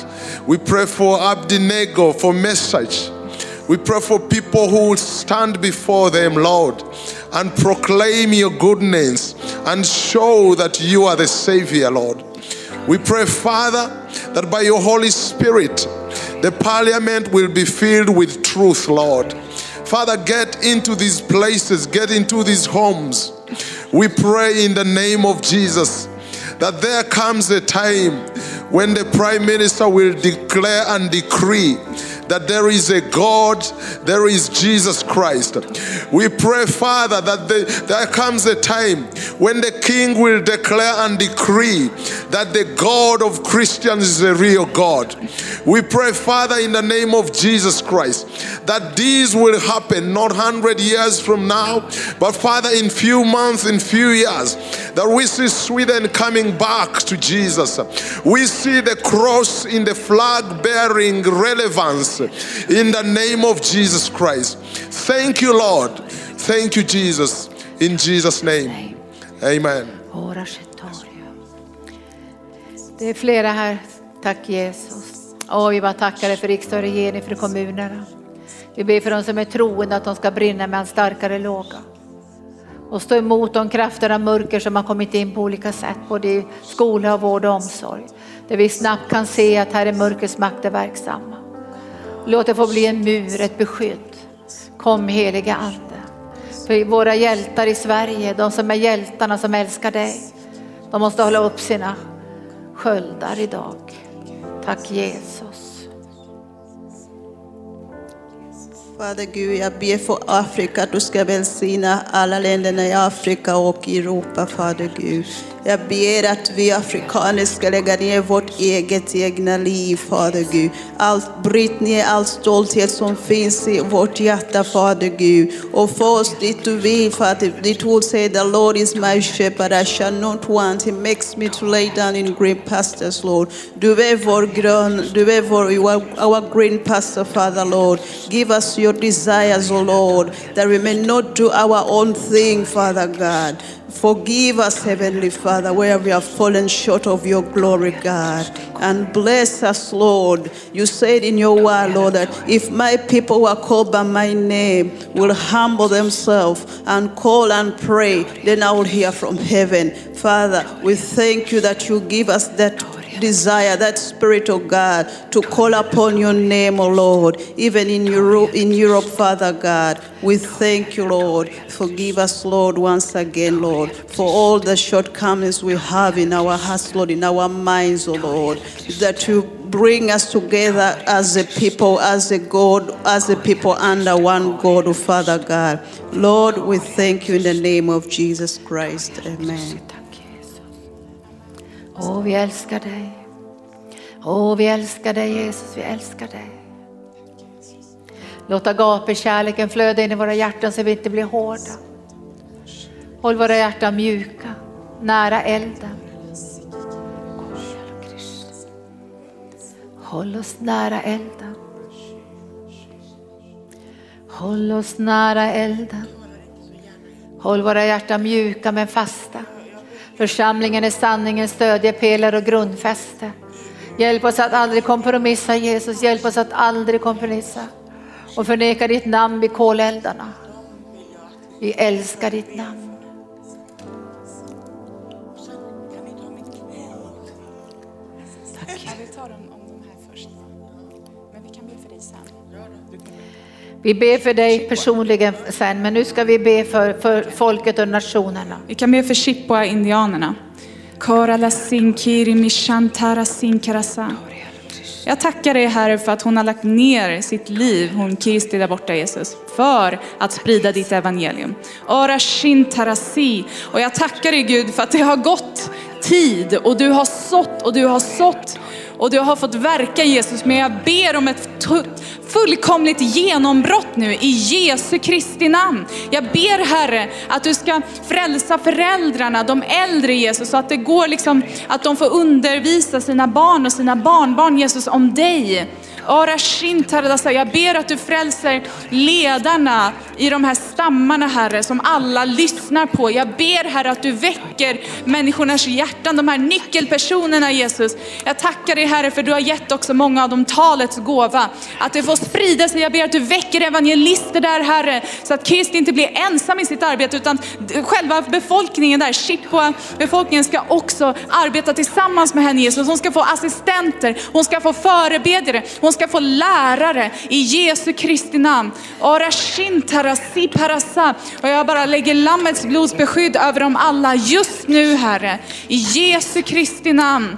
We pray for Abdinego for message. We pray for people who will stand before them, Lord, and proclaim your goodness and show that you are the Savior, Lord. We pray, Father, that by your Holy Spirit, the parliament will be filled with truth, Lord. Father, get into these places, get into these homes. We pray in the name of Jesus that there comes a time when the Prime Minister will declare and decree that there is a God, there is Jesus Christ. We pray, Father, that the, there comes a time when the King will declare and decree that the God of Christians is a real God. We pray, Father, in the name of Jesus Christ, that these will happen not 100 years from now, but Father, in few months, in few years, that we see Sweden coming back to Jesus. We see the cross in the flag bearing relevance in the name of Jesus Christ. Thank you, Lord. Thank you, Jesus. In Jesus' name. Amen. Det är flera här. Tack Jesus. Åh, vi bara tackar dig för riksdag och regering, för kommunerna. Vi ber för de som är troende att de ska brinna med en starkare låga. Och stå emot de krafter av mörker som har kommit in på olika sätt, både i skola, vård och omsorg. Där vi snabbt kan se att här är mörkrets makter verksamma. Låt det få bli en mur, ett beskydd. Kom heliga Ande. För våra hjältar i Sverige, de som är hjältarna som älskar dig, de måste hålla upp sina sköldar idag. Tack Jesus. Fader Gud, jag ber för Afrika att du ska välsigna alla länderna i Afrika och Europa, Fader Gud. Jag ber att vi afrikaner ska lägga ner vårt eget egna liv, Fader Gud. Allt, bryt ner all stolthet som finns i vårt hjärta, Fader Gud. Och få oss dit du vill, Fader. Ditt ord säger, the Lord is my shepherd, I shall not want. He makes me to lay down in green pastures, Lord. Du är vår grön, du är vår, our green pasture, Father, Lord. Give us your desires, O Lord, that we may not do our own thing, Father God. Forgive us, Heavenly Father, where we have fallen short of your glory, God. And bless us, Lord. You said in your word, Lord, that if my people who are called by my name will humble themselves and call and pray, then I will hear from heaven. Father, we thank you that you give us that desire, that spirit of God to call upon your name, O Lord, even in Europe, in Europe, Father God. We thank you, Lord. Forgive us, Lord, once again, Lord, for all the shortcomings we have in our hearts, Lord, in our minds, O Lord, that you bring us together as a people, as a God, as a people under one God, O Father God. Lord, we thank you in the name of Jesus Christ. Amen. Åh, vi älskar dig. Åh, vi älskar dig Jesus, vi älskar dig. Låt agape-kärleken flöda in i våra hjärtan så vi inte blir hårda. Håll våra hjärtan mjuka, nära elden. Håll oss nära elden. Håll oss nära elden. Håll våra hjärtan mjuka men fasta. Församlingen är sanningens stödjepelare och grundfäste. Hjälp oss att aldrig kompromissa Jesus, hjälp oss att aldrig kompromissa och förneka ditt namn vid koleldarna. Vi älskar ditt namn. Vi ber för dig personligen sen, men nu ska vi be för, för folket och nationerna. Vi kan be för Chippewa-indianerna. Jag tackar dig Herre för att hon har lagt ner sitt liv, hon Kirsti där borta Jesus, för att sprida ditt evangelium. Och jag tackar dig Gud för att det har gått tid och du har sått och du har sått och du har fått verka Jesus. Men jag ber om ett fullkomligt genombrott nu i Jesu Kristi namn. Jag ber Herre att du ska frälsa föräldrarna, de äldre Jesus, så att det går liksom att de får undervisa sina barn och sina barnbarn Jesus om dig. Jag ber att du frälser ledarna i de här stammarna Herre, som alla lyssnar på. Jag ber Herre att du väcker människornas hjärtan, de här nyckelpersonerna Jesus. Jag tackar dig Herre för du har gett också många av dem talets gåva. Att det får sprida sig. Jag ber att du väcker evangelister där Herre, så att Kristi inte blir ensam i sitt arbete utan själva befolkningen där, Chippewa befolkningen ska också arbeta tillsammans med henne Jesus. Hon ska få assistenter, hon ska få förebedjare, hon ska få lärare i Jesu Kristi namn. Och jag bara lägger Lammets blodsbeskydd över dem alla just nu Herre. I Jesu Kristi namn.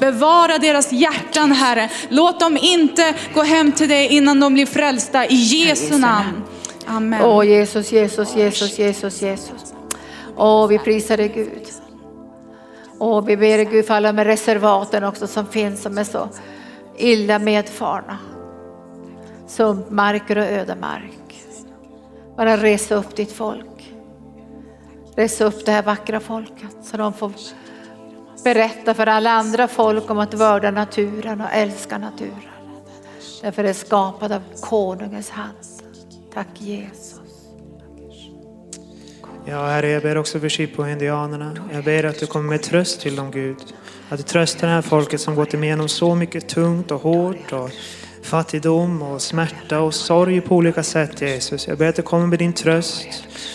Bevara deras hjärtan Herre. Låt dem inte gå hem till dig innan de blir frälsta. I Jesu namn. Amen. Åh Jesus, Jesus, Jesus, Jesus, Jesus. Åh, vi prisar dig Gud. Åh, vi ber dig Gud för alla med reservaten också som finns som är så illa medfarna. Sumpmarker och ödemark. Bara resa upp ditt folk. Resa upp det här vackra folket så de får berätta för alla andra folk om att vörda naturen och älska naturen. Därför är det skapad av konungens hand. Tack Jesus. Ja, Herre, jag ber också för på indianerna. Jag ber att du kommer med tröst till dem, Gud. Att du tröstar det här folket som gått igenom så mycket tungt och hårt och fattigdom och smärta och sorg på olika sätt, Jesus. Jag ber att du kommer med din tröst.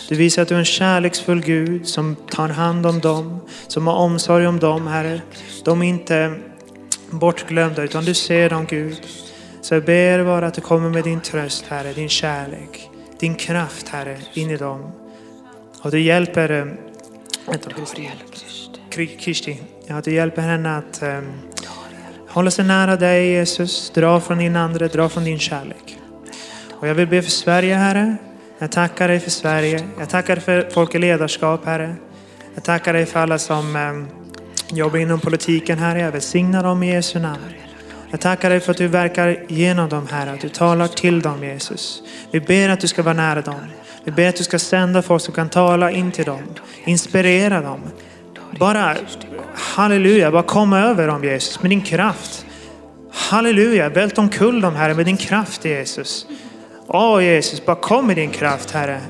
Du visar att du är en kärleksfull Gud som tar hand om dem, som har omsorg om dem, Herre. De är inte bortglömda, utan du ser dem, Gud. Så jag ber bara att du kommer med din tröst, Herre, din kärlek, din kraft, Herre, in i dem. Och du hjälper eh, vänta, Kristi, ja, du hjälper henne att eh, hålla sig nära dig Jesus, dra från din ande, dra från din kärlek. Och jag vill be för Sverige Herre. Jag tackar dig för Sverige. Jag tackar dig för folk i ledarskap Herre. Jag tackar dig för alla som eh, jobbar inom politiken Herre. Jag välsignar dem i Jesu namn. Jag tackar dig för att du verkar genom dem Herre, att du talar till dem Jesus. Vi ber att du ska vara nära dem. Vi ber att du ska sända folk som kan tala in till dem, inspirera dem. Bara halleluja, bara kom över dem Jesus med din kraft. Halleluja, vält omkull dem Herre med din kraft Jesus. Åh Jesus, bara kom med din kraft Herre.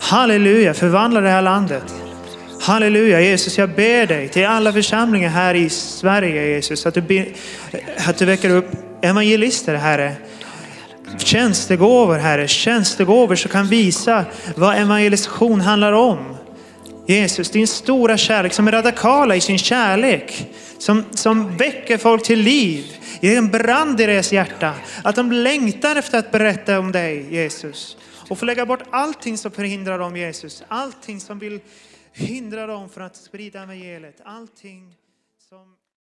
Halleluja, förvandla det här landet. Halleluja Jesus, jag ber dig till alla församlingar här i Sverige Jesus, att du, att du väcker upp evangelister Herre tjänstegåvor, Herre. Tjänstegåvor som kan visa vad evangelisation handlar om. Jesus, din stora kärlek som är radikala i sin kärlek. Som, som väcker folk till liv. ger en brand i deras hjärta. Att de längtar efter att berätta om dig Jesus. Och få lägga bort allting som förhindrar dem Jesus. Allting som vill hindra dem från att sprida evangeliet. Allting